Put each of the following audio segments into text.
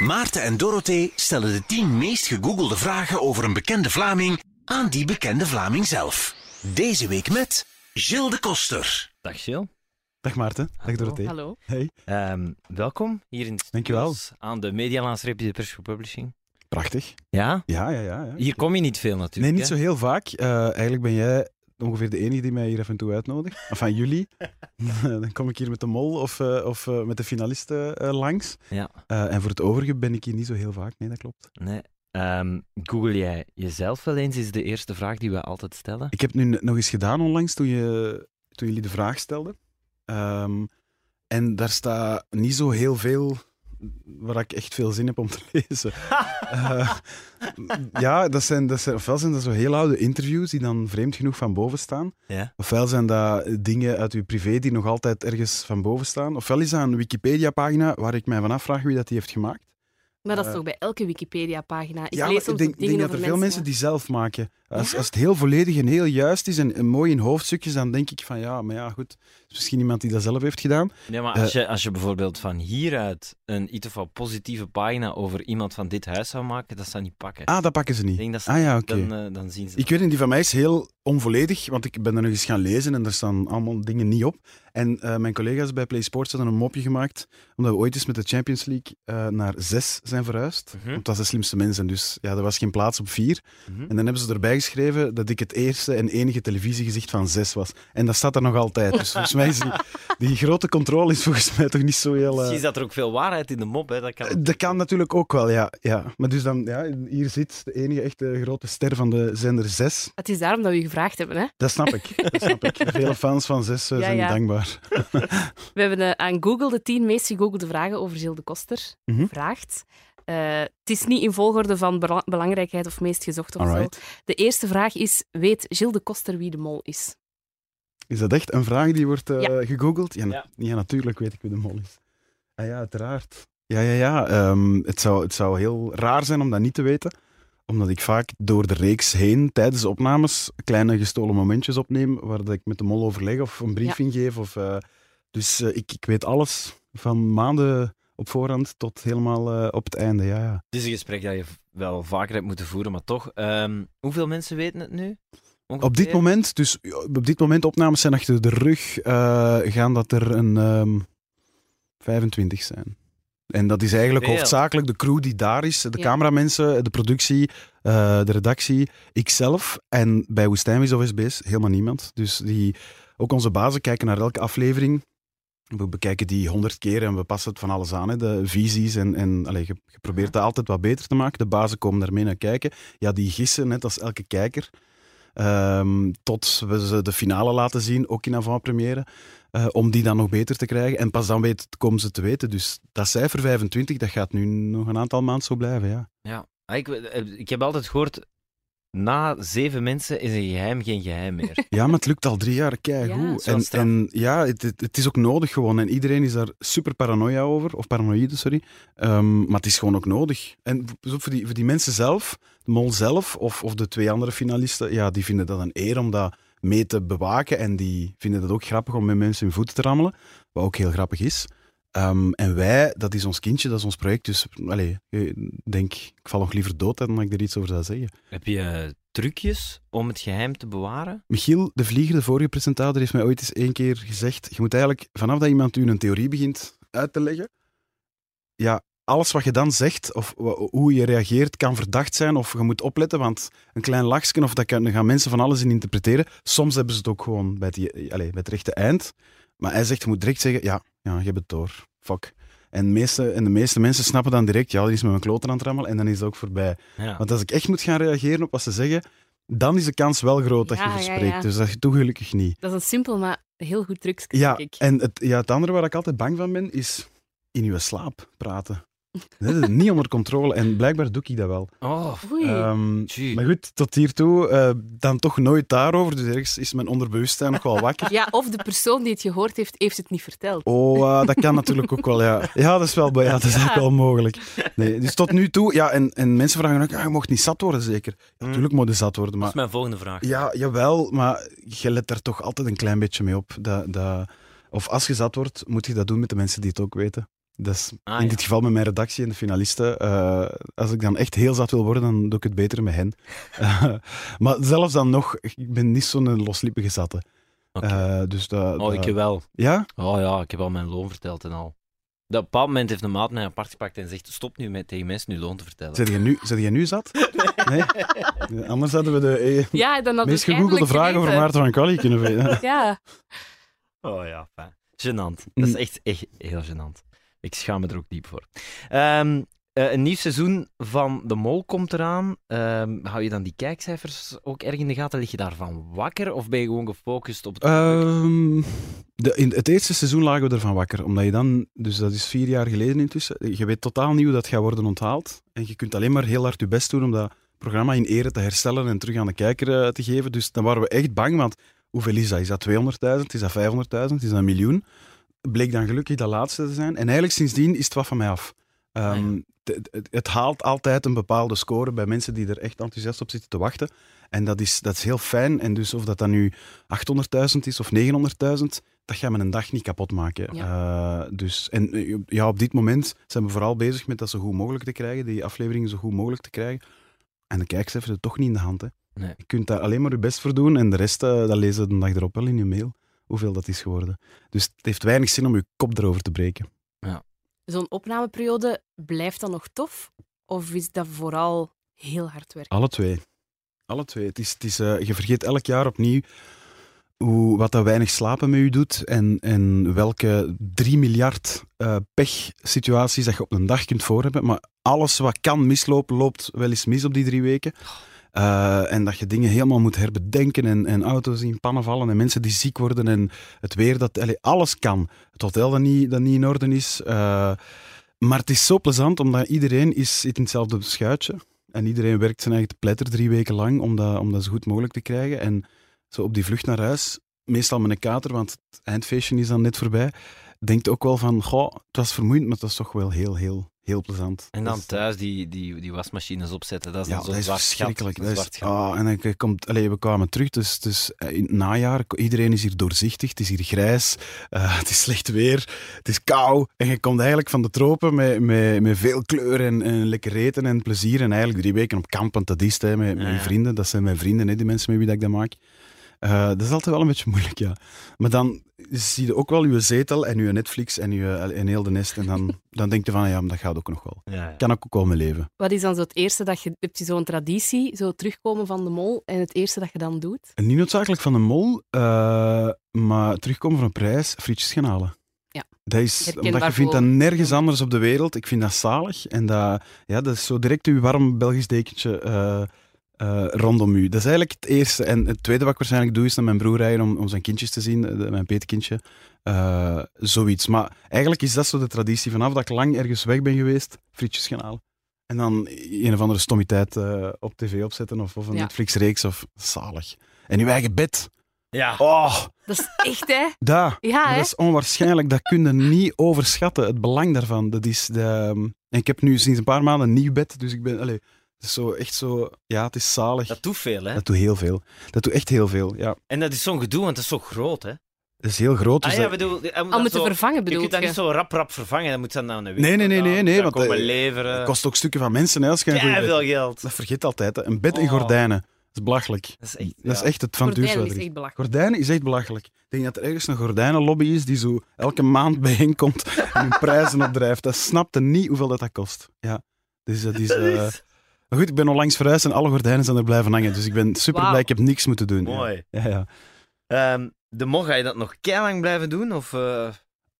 Maarten en Dorothee stellen de 10 meest gegoogelde vragen over een bekende Vlaming aan die bekende Vlaming zelf. Deze week met Gilles de Koster. Dag Gilles. Dag Maarten. Dag. Dorothee. Hallo. Hey. Ehm, welkom hier in het Dankjewel. aan de Medialansreep de Persgroep Publishing. Prachtig. Ja? Ja, ja, ja. ja. Hier kom je niet veel natuurlijk. Nee, niet hè? zo heel vaak. Eh, eigenlijk ben jij ongeveer de enige die mij hier af en toe uitnodigt. Of van jullie. Dan kom ik hier met de mol of, eh, of eh, met de finalisten eh, langs. Ja. Eh, en voor het overige ben ik hier niet zo heel vaak. Nee, dat klopt. Nee. Ehm, Google jij jezelf wel eens, is de eerste vraag die we altijd stellen. Ik heb het nu nog eens gedaan onlangs toen, je, toen jullie de vraag stelden. Ehm, en daar staat niet zo heel veel waar ik echt veel zin heb om te lezen. Eh, ja, dat zijn, dat zijn, ofwel zijn dat zo heel oude interviews die dan vreemd genoeg van boven staan. Ja. Ofwel zijn dat dingen uit uw privé die nog altijd ergens van boven staan. Ofwel is dat een Wikipedia-pagina waar ik mij van afvraag wie dat die heeft gemaakt. Maar dat is Eh, toch bij elke Wikipedia-pagina? Ik ja, lees soms ik denk, ook dingen denk dat er veel mensen die zelf maken. Als, Ja? als het heel volledig en heel juist is en, en mooi in hoofdstukjes, dan denk ik van ja, maar ja, goed. Het is misschien iemand die dat zelf heeft gedaan. Ja, maar als je, als je bijvoorbeeld van hieruit een iets of wat positieve pagina over iemand van dit huis zou maken, dat zou niet pakken. Ah, dat pakken ze Ik niet. denk dat ze, Ah ja, oké. dan, eh, dan zien ze Ik weet niet, die van mij is heel onvolledig, want ik ben er nog eens gaan lezen en er staan allemaal dingen niet op. En eh, mijn collega's bij Play Sports hadden een mopje gemaakt, omdat we ooit eens met de Champions League eh, naar zes zijn verhuisd. Mhm. Want dat was de slimste mensen, dus ja, er was geen plaats op vier. Mhm. En dan hebben ze erbij geschreven dat ik het eerste en enige televisiegezicht van zes was. En dat staat er nog altijd. Dus volgens mij is die, die grote controle is volgens mij toch niet zo heel... eh, Misschien zat er ook veel waarheid in de mop, hè? Dat kan. dat kan natuurlijk ook wel, ja. ja. Maar dus dan, ja, hier zit de enige echte grote ster van de zender 6. Het is daarom dat we u gevraagd hebben. Hè? Dat snap ik. Dat snap ik. Vele fans van 6 Ja, zijn ja. dankbaar. We hebben eh, aan Google de tien meest gegoogelde vragen over Gilles de Koster Mhm. gevraagd. Eh, het is niet in volgorde van bela- belangrijkheid of meest gezocht of zo. De eerste vraag is, weet Gilles de Koster wie de mol is? Is dat echt een vraag die wordt eh, Ja. gegoogeld? Ja, na- Ja. ja, natuurlijk weet ik wie de mol is. Ah ja, uiteraard. Ja, ja, ja. ehm, het, zou, het zou heel raar zijn om dat niet te weten. Omdat ik vaak door de reeks heen, tijdens de opnames, kleine gestolen momentjes opneem waar dat ik met de mol overleg of een briefing geef. Of, eh, dus ik, ik weet alles van maanden op voorhand tot helemaal eh, op het einde. Ja, ja. Het is een gesprek dat je wel vaker hebt moeten voeren, maar toch. ehm, hoeveel mensen weten het nu? Op dit moment, dus op dit moment opnames zijn achter de rug, eh, gaan dat er een ehm 25 zijn. En dat is eigenlijk Veel. hoofdzakelijk de crew die daar is. De Ja. cameramensen, de productie, eh, de redactie, ikzelf. En bij Woestijnvis of SB's helemaal niemand. Dus die, ook onze bazen kijken naar elke aflevering. We bekijken die honderd keer en we passen het van alles aan. Hè. De visies en, en allee, je, probeert dat altijd wat beter te maken. De bazen komen daarmee naar kijken. Ja, die gissen net als elke kijker. Ehm, tot we ze de finale laten zien, ook in avant-première. eh, om die dan nog beter te krijgen. En pas dan weet, komen ze te weten. Dus dat cijfer 25, dat gaat nu nog een aantal maanden zo blijven. Ja. Ja, Ah, ik, eh, ik heb altijd gehoord. Na zeven mensen is een geheim geen geheim meer. Ja, maar het lukt al drie jaar Ja, keigoed. dat wel en, straf. en ja, het, het, het is ook nodig gewoon. En iedereen is daar super paranoia over, of paranoïde, sorry. Ehm, maar het is gewoon ook nodig. En voor die, voor die mensen zelf, de mol zelf, of, of de twee andere finalisten, ja, die vinden dat een eer om dat mee te bewaken. En die vinden het ook grappig om met mensen hun voeten te rammelen, wat ook heel grappig is. Ehm, en wij, dat is ons kindje, dat is ons project. Dus allez, ik denk, ik val nog liever dood dan dat ik er iets over zou zeggen. heb je eh, trucjes om het geheim te bewaren? Michiel de Vlieger, de vorige presentator, heeft mij ooit eens één keer gezegd: Je moet eigenlijk, vanaf dat iemand u een theorie begint uit te leggen, ja, alles wat je dan zegt of hoe je reageert kan verdacht zijn of je moet opletten, want een klein lachje of dat kan, daar gaan mensen van alles in interpreteren. Soms hebben ze het ook gewoon bij het, allez, bij het rechte eind. Maar hij zegt, je moet direct zeggen, ja, ja je hebt het door. Fuck. En de, meeste, en de meeste mensen snappen dan direct, ja, die is met mijn kloten aan het rammelen en dan is het ook voorbij. Ja. Want als ik echt moet gaan reageren op wat ze zeggen, dan is de kans wel groot dat Ja, je verspreekt. ja. Dus dat doe je gelukkig niet. Dat is een simpel, maar heel goed trucje, Ja, denk ik. en het, ja, het andere waar ik altijd bang van ben, is in je slaap praten. Dat is niet onder controle en blijkbaar doe ik dat wel. Oh, Oei. Ehm, maar goed, tot hiertoe eh, dan toch nooit daarover. Dus ergens is mijn onderbewustzijn nog wel wakker. Ja, of de persoon die het gehoord heeft, heeft het niet verteld. Oh, eh, dat kan natuurlijk ook wel, ja. Ja, dat is wel, ja, dat is ook wel mogelijk. Nee, dus tot nu toe, ja, en, en mensen vragen ook, ah, je mocht niet zat worden, zeker. Ja, natuurlijk moet je zat worden, dat maar... is mijn volgende vraag. Ja, jawel, maar je let daar toch altijd een klein beetje mee op. Dat, dat, of als je zat wordt, moet je dat doen met de mensen die het ook weten. Ah, in ja. dit geval met mijn redactie en de finalisten. Eh, als ik dan echt heel zat wil worden, dan doe ik het beter met hen. Eh, maar zelfs dan nog, ik ben niet zo'n loslippige zatte. Oké. Eh, dus dat, oh, dat- ik wel. Ja? Oh ja, ik heb al mijn loon verteld en al. Dat op een bepaald moment heeft de maat mij apart gepakt en zegt: Stop nu met tegen mensen nu loon te vertellen. Zet je nu, zet je nu zat? Nee? Anders hadden we de eh, Ja, dan had meest gegoogelde vraag over. Maarten van Quali kunnen weten. Ja, Oh ja, fijn. Gênant. Dat is Mm. echt, echt heel gênant. Ik schaam me er ook diep voor. Ehm, eh, een nieuw seizoen van De Mol komt eraan. Ehm, hou je dan die kijkcijfers ook erg in de gaten? Lig je daarvan wakker? Of ben je gewoon gefocust op het? Ehm, de, in het eerste seizoen lagen we ervan wakker. Omdat je dan, dus dat is vier jaar geleden intussen, je weet totaal niet hoe dat gaat worden onthaald. En je kunt alleen maar heel hard je best doen om dat programma in ere te herstellen en terug aan de kijker eh, te geven. Dus dan waren we echt bang, want hoeveel is dat? Is dat 200.000? Is dat 500.000? Is dat een miljoen? Bleek dan gelukkig dat laatste te zijn. En eigenlijk sindsdien is het wat van mij af. Ehm, Ah, ja. het, het- het haalt altijd een bepaalde score bij mensen die er echt enthousiast op zitten te wachten. En dat is, dat is heel fijn. En dus of dat dan nu 800.000 is of 900.000, dat gaat me een dag niet kapot maken. Eh, dus, en eh, ja, op dit moment zijn we vooral bezig met dat zo goed mogelijk te krijgen, die afleveringen zo goed mogelijk te krijgen. En de hebben het toch niet in de hand. Hè. Nee. Je kunt daar alleen maar je best voor doen en de rest, eh, dat lezen we de dag erop wel in je mail, hoeveel dat is geworden. Dus het heeft weinig zin om je kop erover te breken. zo'n opnameperiode, blijft dat nog tof? Of is dat vooral heel hard werken? Alle twee. Alle twee. Het is, het is, eh, je vergeet elk jaar opnieuw hoe, wat dat weinig slapen met je doet en, en welke 3 miljard eh pechsituaties dat je op een dag kunt voorhebben. Maar alles wat kan mislopen, loopt wel eens mis op die drie weken. Eh, en dat je dingen helemaal moet herbedenken en, en auto's in pannen vallen en mensen die ziek worden en het weer, dat, alles kan. Het hotel dat niet, niet in orde is. eh, maar het is zo plezant, omdat iedereen is, zit in hetzelfde schuitje. En iedereen werkt zijn eigen te pletter drie weken lang om dat, om dat zo goed mogelijk te krijgen. En zo op die vlucht naar huis, meestal met een kater, want het eindfeestje is dan net voorbij, denkt ook wel van, goh, het was vermoeiend, maar het was toch wel heel, heel, heel plezant. En dan Dus- thuis die, die, die wasmachines opzetten, dat is ja, dan zo'n dat is gat. verschrikkelijk. Dat is, ah, en dan komt, allee, we kwamen terug, dus, dus eh, in het najaar, iedereen is hier doorzichtig, het is hier grijs, eh, het is slecht weer, het is kou. En je komt eigenlijk van de tropen met, met, met veel kleur en, en lekker eten en plezier. En eigenlijk drie weken op kamp, want dat is het, hè, met, Ja, ja. vrienden. Dat zijn mijn vrienden, hè, die mensen met wie dat ik dat maak. Eh, dat is altijd wel een beetje moeilijk, ja. Maar dan zie je ook wel je zetel en je Netflix en, je, en heel de nest. En dan, dan denk je van, ja, maar dat gaat ook nog wel. Ja, ja. Kan ook, wel mijn leven. Wat is dan zo het eerste dat je... Heb je zo'n traditie, zo terugkomen van de mol, en het eerste dat je dan doet? En niet noodzakelijk van een mol, eh, maar terugkomen van een prijs, frietjes gaan halen. Ja. Dat is, Herkenbaar omdat je vindt dat nergens anders op de wereld. Ik vind dat zalig. En dat, ja, dat is zo direct uw warm Belgisch dekentje eh, eh, rondom u. Dat is eigenlijk het eerste. En het tweede wat ik waarschijnlijk doe, is naar mijn broer rijden om, om zijn kindjes te zien, eh, mijn peetkindje. Eh, zoiets. Maar eigenlijk is dat zo de traditie. Vanaf dat ik lang ergens weg ben geweest, frietjes gaan halen. En dan een of andere stommiteit eh, op tv opzetten of, of een Ja. Netflix-reeks of zalig. En uw eigen bed. Ja. Oh, Dat is echt, hè? daar. Ja, hè? Dat is onwaarschijnlijk. Dat kun je niet overschatten, het belang daarvan. Dat is de, en ik heb nu sinds een paar maanden een nieuw bed, dus ik ben... Allee, het is zo, echt zo... Ja, het is zalig. Dat doet veel, hè? Dat doet heel veel. Dat doet echt heel veel, ja. En dat is zo'n gedoe, want het is zo groot, hè? Dat is heel groot. Dus ah ja, dat- bedoel... dat moeten zo- vervangen, Je bedoel kunt dat je? niet zo rap, rap vervangen. Dan moet je dan naar een winkel Nee, nee, nee, nee, nee, want, komen eh, leveren. het kost ook stukken van mensen, hè, als je Ja, veel geld. Dat vergeet altijd, hè. Een bed in Oh. gordijnen. Dat is belachelijk. Dat is echt... Dat is echt het van het duurste Gordijnen is is. echt belachelijk. Gordijnen is echt belachelijk. Ik denk dat er ergens een gordijnenlobby is die zo elke maand bijeenkomt en hun prijzen opdrijft. Dat snapte niet hoeveel dat, dat kost. Ja. Dus dat is... eh, Maar goed, ik ben onlangs verhuisd en alle gordijnen zijn er blijven hangen. Dus ik ben super blij, ik heb niks moeten doen. Mooi. Ja, ja. Ehm, de Mo, ga je dat nog lang blijven doen? Of, eh,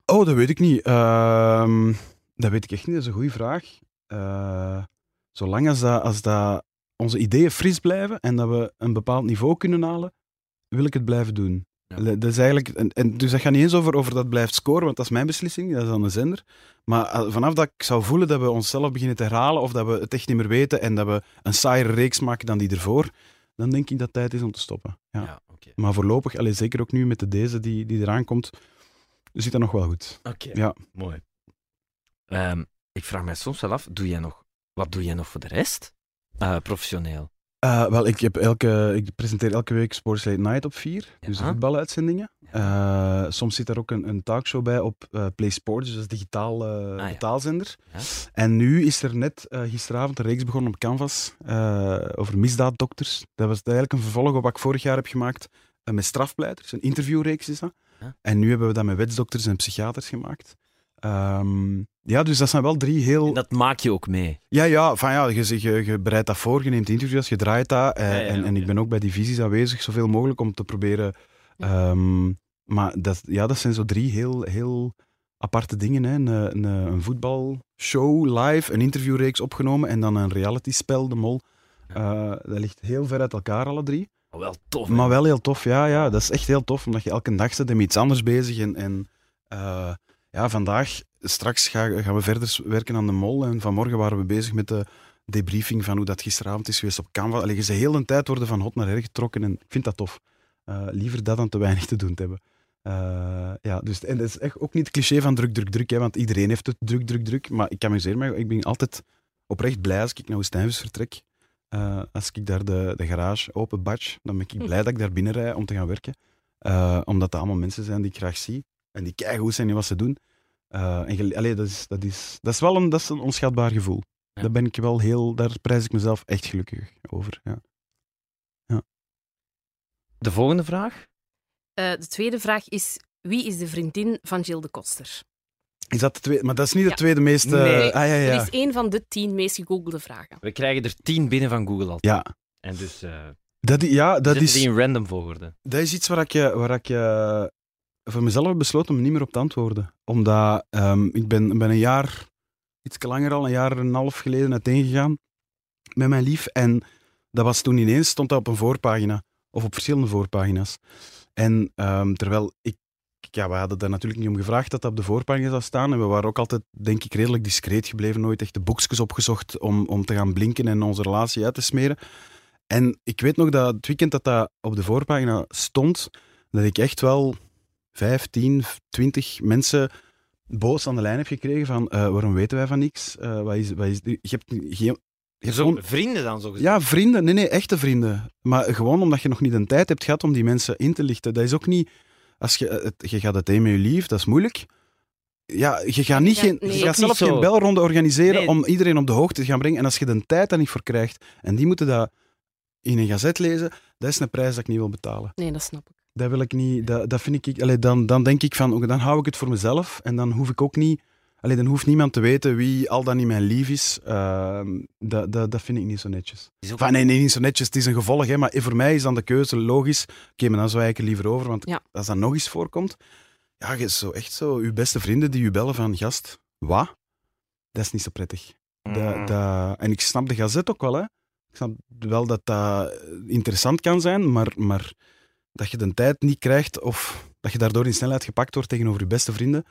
Oh, dat weet ik niet. Ehm, dat weet ik echt niet, dat is een goede vraag. Eh, zolang als, dat, als dat onze ideeën fris blijven en dat we een bepaald niveau kunnen halen, wil ik het blijven doen. Ja. Dat is eigenlijk, en, en dus dat gaat niet eens over, over dat blijft scoren, want dat is mijn beslissing, dat is aan de zender. Maar eh, vanaf dat ik zou voelen dat we onszelf beginnen te herhalen of dat we het echt niet meer weten en dat we een saaiere reeks maken dan die ervoor, dan denk ik dat het tijd is om te stoppen. Ja. Maar voorlopig, allee, zeker ook nu met de deze die, die eraan komt, zit dat nog wel goed. Oké, Ja. mooi. Ehm, ik vraag mij soms wel af, doe jij nog, wat doe jij nog voor de rest? Eh, professioneel. Uh, wel, ik, heb elke, ik presenteer elke week Sports Late Night op 4, dus voetbaluitzendingen. Uh, soms zit daar ook een, een talkshow bij op uh, Play Sports, dus dat is digitaal uh, betaalzender. Ja. En nu is er net gisteravond een reeks begonnen op Canvas over misdaaddokters. Dat was eigenlijk een vervolg op wat ik vorig jaar heb gemaakt met strafpleiters. Een interviewreeks is dat. Ja. En nu hebben we dat met wetsdokters en psychiaters gemaakt. Um, ja, dus dat zijn wel drie heel... En dat maak je ook mee. Ja, ja, van ja je, je, je bereidt dat voor, je neemt interviews, je draait dat. Ja, ja, en, en ik ben ook bij die visies aanwezig, zoveel mogelijk, om te proberen... Um, maar dat, ja, dat zijn zo drie heel, heel aparte dingen. Hè. Een, een, een voetbalshow live, een interviewreeks opgenomen en dan een realityspel, De Mol. Uh, dat ligt heel ver uit elkaar, alle drie. Oh, wel tof. Maar wel heel tof, ja, ja. Dat is echt heel tof, omdat je elke dag zit met iets anders bezig. En, en uh, ja, vandaag, straks ga, gaan we verder werken aan De Mol. En vanmorgen waren we bezig met de debriefing van hoe dat gisteravond is geweest op Canva. Allee, ze heel een tijd worden van hot naar her getrokken en ik vind dat tof. Uh, liever dat dan te weinig te doen te hebben. Uh, ja, dus, en dat is echt ook niet het cliché van druk, druk, druk, hè, want iedereen heeft het druk, druk, druk. Maar ik amuseer me, ik ben altijd oprecht blij als ik naar Oostijnvis vertrek. Uh, als ik daar de, de garage open batch, dan ben ik blij dat ik daar binnen rij om te gaan werken. Omdat dat allemaal mensen zijn die ik graag zie en die keigoed zijn in wat ze doen. Uh, en allee, dat, is, dat, is, dat is wel een, dat is een onschatbaar gevoel. Ja. Daar ben ik wel heel, daar prijs ik mezelf echt gelukkig over. Ja. Ja. De volgende vraag? Uh, de tweede vraag is: wie is de vriendin van Gilles de Koster? Is dat de tweede? Maar dat is niet de tweede meest. Uh, Nee. ah, ja, ja. Dat is één van de tien meest gegoogelde vragen. We krijgen er tien binnen van Google al. ja. En dus uh, Dat, ja, dat is, die in random volgorde. dat is iets waar ik, eh, waar ik eh, voor mezelf besloten om niet meer op te antwoorden. Omdat ehm, ik ben, ben een jaar, iets langer al, een jaar en een half geleden uiteengegaan met mijn lief. En dat was toen ineens, stond dat op een voorpagina. Of op verschillende voorpagina's. En ehm, terwijl ik, ja, we hadden daar natuurlijk niet om gevraagd dat dat op de voorpagina zou staan. En we waren ook altijd, denk ik, redelijk discreet gebleven. Nooit echt de boekjes opgezocht om, om te gaan blinken en onze relatie uit te smeren. En ik weet nog dat het weekend dat dat op de voorpagina stond, dat ik echt wel 15, 20 mensen boos aan de lijn heb gekregen van uh, waarom weten wij van niks? Uh, wat is, wat is, je hebt geen... Je hebt Zo, gewoon- vrienden dan zo gezegd. ja, vrienden. Nee, nee, echte vrienden. Maar gewoon omdat je nog niet de tijd hebt gehad om die mensen in te lichten. Dat is ook niet... Als je, het, je gaat het een met je lief, dat is moeilijk. Ja, je gaat, niet Ja, geen, nee. je gaat zelf geen belronde organiseren Nee. om iedereen op de hoogte te gaan brengen. En als je de tijd daar niet voor krijgt, en die moeten dat in een gazet lezen, dat is een prijs dat ik niet wil betalen. Nee, dat snap ik. Dat wil ik niet, dat, dat vind ik, allee, dan, dan denk ik van, oké, dan hou ik het voor mezelf en dan hoef ik ook niet, allee, dan hoeft niemand te weten wie al dan niet mijn lief is. Ehm, dat, dat, dat vind ik niet zo netjes. Ook- Enfin, nee, nee, niet zo netjes, het is een gevolg, hè, maar voor mij is dan de keuze logisch. Oké, maar dan zwaai ik er liever over, want Ja. als dat nog eens voorkomt, ja, je is zo echt zo, uw beste vrienden die u bellen van, gast, wat? Dat is niet zo prettig. Dat, Mm. dat, en ik snap de gazet ook wel, hè. Ik snap wel dat dat interessant kan zijn, maar, maar dat je de tijd niet krijgt of dat je daardoor in snelheid gepakt wordt tegenover je beste vrienden,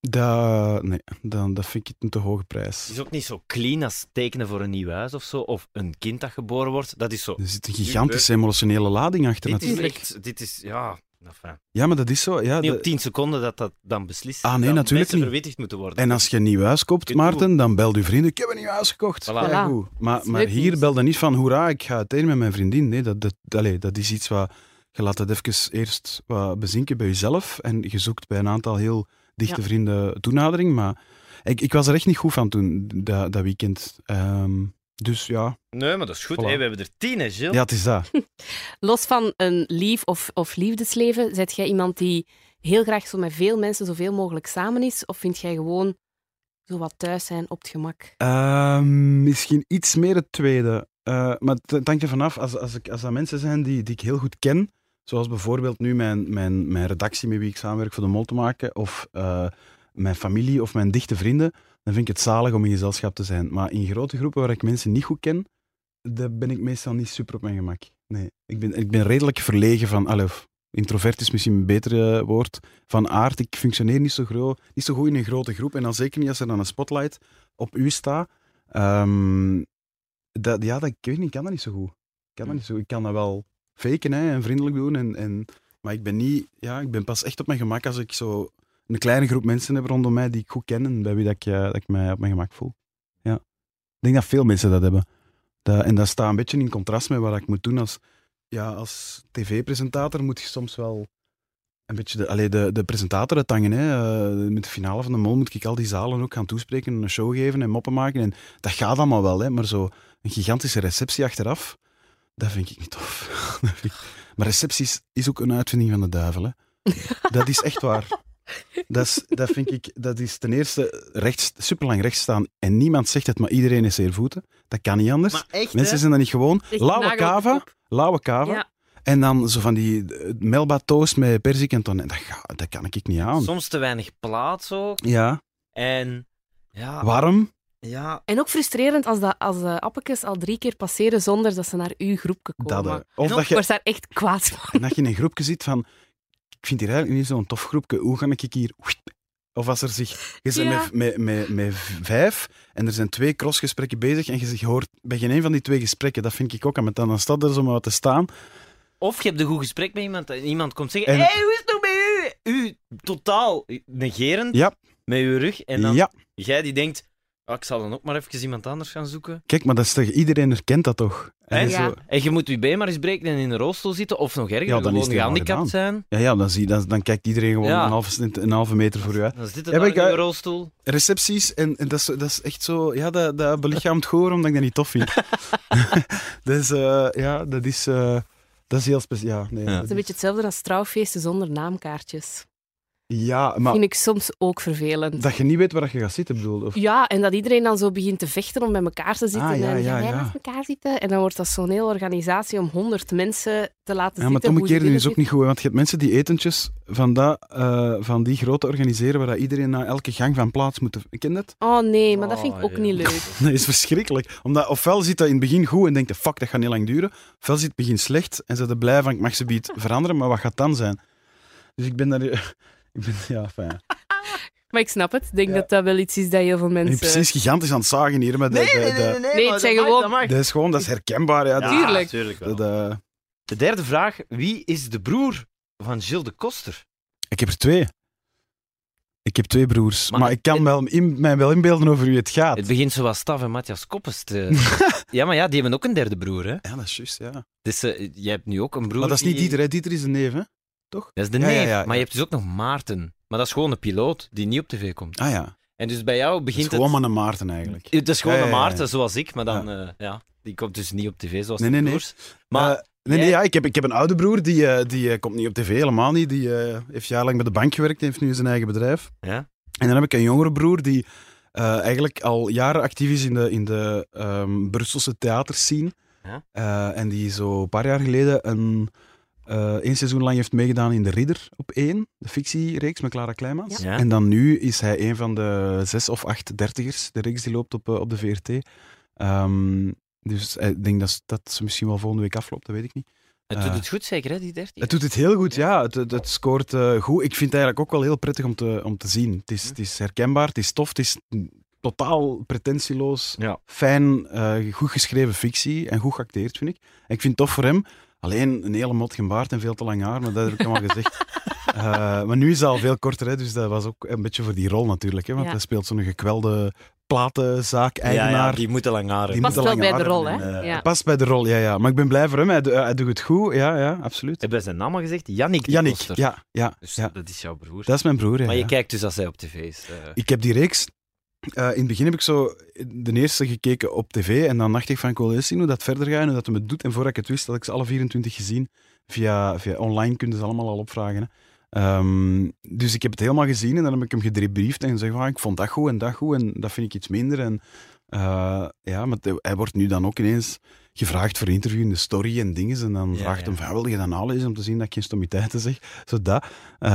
dat, nee, dan, dat vind ik een te hoge prijs. Het is ook niet zo clean als tekenen voor een nieuw huis of zo. Of een kind dat geboren wordt. Dat is zo. Er zit een gigantische emotionele lading achter Dit is echt... Dit is... Ja... Enfin, Ja, maar dat is zo. Ja, niet de- op 10 seconden dat dat dan beslist. Ah, nee, dat natuurlijk niet. verwittigd moeten worden. En als je een nieuw huis koopt, Maarten, dan belt uw vrienden. Ik heb een nieuw huis gekocht. Voilà. Ja, goed. Maar, Dat maar hier bel dan niet van hoera, ik ga uiteen met mijn vriendin. Nee, dat, dat, allee, dat is iets wat... Je laat het even eerst wat bezinken bij jezelf. En je zoekt bij een aantal heel dichte Ja. vrienden toenadering. Maar ik, ik was er echt niet goed van toen, dat, dat weekend. Ehm, dus ja, Nee, maar dat is goed. Voilà. Hey, we hebben er 10, hè, Gilles? ja, het is dat. Los van een lief of, of liefdesleven, zet jij iemand die heel graag zo met veel mensen zoveel mogelijk samen is? Of vind jij gewoon zo wat thuis zijn op het gemak? Ehm, misschien iets meer het tweede. Eh, maar het hangt er vanaf. Als, als, ik, als dat mensen zijn die, die ik heel goed ken, zoals bijvoorbeeld nu mijn, mijn, mijn redactie met wie ik samenwerk voor de mol te maken, of eh, mijn familie of mijn dichte vrienden, dan vind ik het zalig om in gezelschap te zijn. Maar in grote groepen waar ik mensen niet goed ken, daar ben ik meestal niet super op mijn gemak. Nee, ik ben, ik ben redelijk verlegen van... allee, introvert is misschien een beter eh, woord. Van aard, ik functioneer niet zo, gro- niet zo goed in een grote groep. En dan zeker niet als er dan een spotlight op u staat. Ehm, dat, ja, dat, ik weet niet, ik kan dat niet zo goed. Ik kan, dat niet zo, ik kan dat wel faken hè, en vriendelijk doen. En, en, maar ik ben, niet, ja, ik ben pas echt op mijn gemak als ik zo een kleine groep mensen heb rondom mij die ik goed ken en bij wie dat ik, eh, dat ik mij op mijn gemak voel. Ja. Ik denk dat veel mensen dat hebben. Dat, en dat staat een beetje in contrast met wat ik moet doen als, ja, als tv-presentator. Moet je soms wel een beetje de, allee, de, de presentator. Hè. Eh, met de finale van de Mol moet ik al die zalen ook gaan toespreken, en een show geven en moppen maken. En dat gaat allemaal wel, hè. maar zo een gigantische receptie achteraf, dat vind ik niet tof. Maar recepties is ook een uitvinding van de duivel. Hè. Dat is echt waar. Dat is, dat vind ik, dat is ten eerste rechts, superlang rechts staan en niemand zegt het, maar iedereen is zeer voeten. Dat kan niet anders. echt, Mensen zijn dan niet gewoon. Lauwe kava, lauwe kava. Ja. En dan zo van die eh, melba toast met perzik en tonijn. Dat, ga- dat kan ik niet aan. Soms te weinig plaats ook. Ja, En ja, warm. ja En ook frustrerend als, dat, als de appetjes al drie keer passeren zonder dat ze naar uw groepje komen. Dat, eh, of En dat je, daar echt kwaad van. dat je in een groepje zit van... Ik vind hier eigenlijk niet zo'n tof groepje. Hoe ga ik hier... Of als er zich... Je bent Ja. met, met, met, met vijf en er zijn twee crossgesprekken bezig en je hoort bij geen een van die twee gesprekken. Dat vind ik ook aan met dan. Dan staat er zo maar wat te staan. Of je hebt een goed gesprek met iemand en iemand komt zeggen: En- Hé, hey, hoe is het nou met u? U totaal negerend Ja. met uw rug. En dan Ja, jij die denkt: ah, Ik zal dan ook maar even iemand anders gaan zoeken. kijk, maar dat is toch... Iedereen herkent dat toch? En En, zo- Ja. en je moet je been maar eens breken en in een rolstoel zitten, of nog erger, Ja, dan is gewoon gehandicapt zijn. Ja, ja dan, zie, je- dan, dan kijkt iedereen gewoon Ja. een, halve, een halve meter voor u uit. Dan zit het Ja, in ik, een eh, rolstoel. recepties. En, en dat, is, dat is echt zo, ja, dat, dat belichaamt goor omdat ik dat niet tof vind. dus eh, ja, dat is, eh, dat is heel speciaal. Ja, nee, Ja. Het is een beetje hetzelfde als trouwfeesten zonder naamkaartjes. Ja, maar vind ik soms ook vervelend. dat je niet weet waar je gaat zitten, bedoel of, Ja, en dat iedereen dan zo begint te vechten om bij elkaar te zitten. Ah, ja, en ja, ja. elkaar zitten? En dan wordt dat zo'n hele organisatie om honderd mensen te laten Ja, maar zitten. ze omgekeerde willen is ook niet goed, want je hebt mensen die etentjes van, dat, eh, van die grote organiseren waar dat iedereen na elke gang van plaats moet... Ken je dat? Oh nee, maar dat vind ik ook ja. niet leuk. Dat is verschrikkelijk. Omdat ofwel zit dat in het begin goed en denkt, fuck, dat gaat niet lang duren. Ofwel zit het begin slecht en ze er blij van, ik mag ze bied veranderen, maar wat gaat dan zijn? Dus ik ben daar... Ik ben, ja, fijn. Maar ik snap het. Ik denk Ja. dat dat wel iets is dat heel veel Ik ben mensen... precies gigantisch aan het zagen hier, maar de, de, de- Nee, het zijn gewoon- dat is gewoon, dat is herkenbaar. Ja, Tuurlijk. tuurlijk wel. dat, eh, De derde vraag: wie is de broer van Gilles de Koster? ik heb er twee. Ik heb twee broers. Maar Maar, het- ik kan wel in, mij wel inbeelden over wie het gaat. Het begint zoals Stav en Matthias Koppes te... ja, maar ja, die hebben ook een derde broer, hè? Ja, dat is juist, ja. Dus eh, jij hebt nu ook een broer Maar dat is niet die- Dieter, hè. Dieter is een neef, hè? Dat is de neef. ja, ja, ja. Maar je hebt dus ook nog Maarten. Maar dat is gewoon een piloot die niet op tv komt. Ah ja, En dus bij jou dat is begint gewoon het... maar een Maarten eigenlijk. Het is gewoon een. Maarten, zoals ik, maar dan... eh, ja, die komt dus niet op tv, zoals Nee, de nee, nee. broers. Maar Eh, nee, nee, ja, ik, heb, ik heb een oude broer, die, eh, die eh, komt niet op tv, helemaal niet. Die eh, heeft jarenlang bij de bank gewerkt, heeft nu zijn eigen bedrijf. Ja? En dan heb ik een jongere broer die eh, eigenlijk al jaren actief is in de, in de ehm, Brusselse theaterscene. Ja. Eh, en die zo een paar jaar geleden een, eh één seizoen lang heeft meegedaan in De Ridder op één, de fictiereeks met Clara Kleimans. Ja. En dan nu is hij een van de zes of acht dertigers, de reeks die loopt op, eh, op de VRT. Ehm, dus eh, ik denk dat, dat ze misschien wel volgende week afloopt, dat weet ik niet. Het doet Eh, het goed zeker, hè, die 13? Het doet het heel goed, ja. Het, het, het scoort eh, goed. Ik vind het eigenlijk ook wel heel prettig om te, om te zien. Het is, het is herkenbaar, het is tof, het is totaal pretentieloos, Ja. fijn, eh, goed geschreven fictie en goed geacteerd, vind ik. En ik vind het tof voor hem. Alleen een hele mot baard en veel te lang haar, maar dat heb ik allemaal gezegd. Eh, maar nu is het al veel korter, hè, dus dat was ook een beetje voor die rol natuurlijk. Hè, want Ja. hij speelt zo'n gekwelde platenzaak-eigenaar. Ja, ja, die moeten lang haren. Die Past wel bij de rol, hè? Ja. Past bij de rol, ja, ja. Maar ik ben blij voor hem. Hij, hij doet het goed. Ja, ja, absoluut. Hebben zijn naam al gezegd? Jannik, Koster. ja, ja, Dus ja. dat is jouw broer. Dat is mijn broer. Ja, maar je ja. kijkt dus als hij op tv is. eh. Ik heb die reeks. Eh, in het begin heb ik zo de eerste gekeken op tv. En dan dacht ik van, ik wil eens zien hoe dat verder gaat en hoe dat het doet. En voordat ik het wist, had ik ze alle 24 gezien. Via, via online kunnen ze allemaal al opvragen. Hè. Ehm, dus ik heb het helemaal gezien en dan heb ik hem gedebriefd en gezegd, ah, ik vond dat goed en dat goed en dat vind ik iets minder. En eh, ja, maar hij wordt nu dan ook ineens gevraagd voor interview in de story en dingen. En dan Ja, vraagt ja. hem van, wil je dat nalezen om te zien dat ik geen stommiteiten zeg? Zo dat. Eh,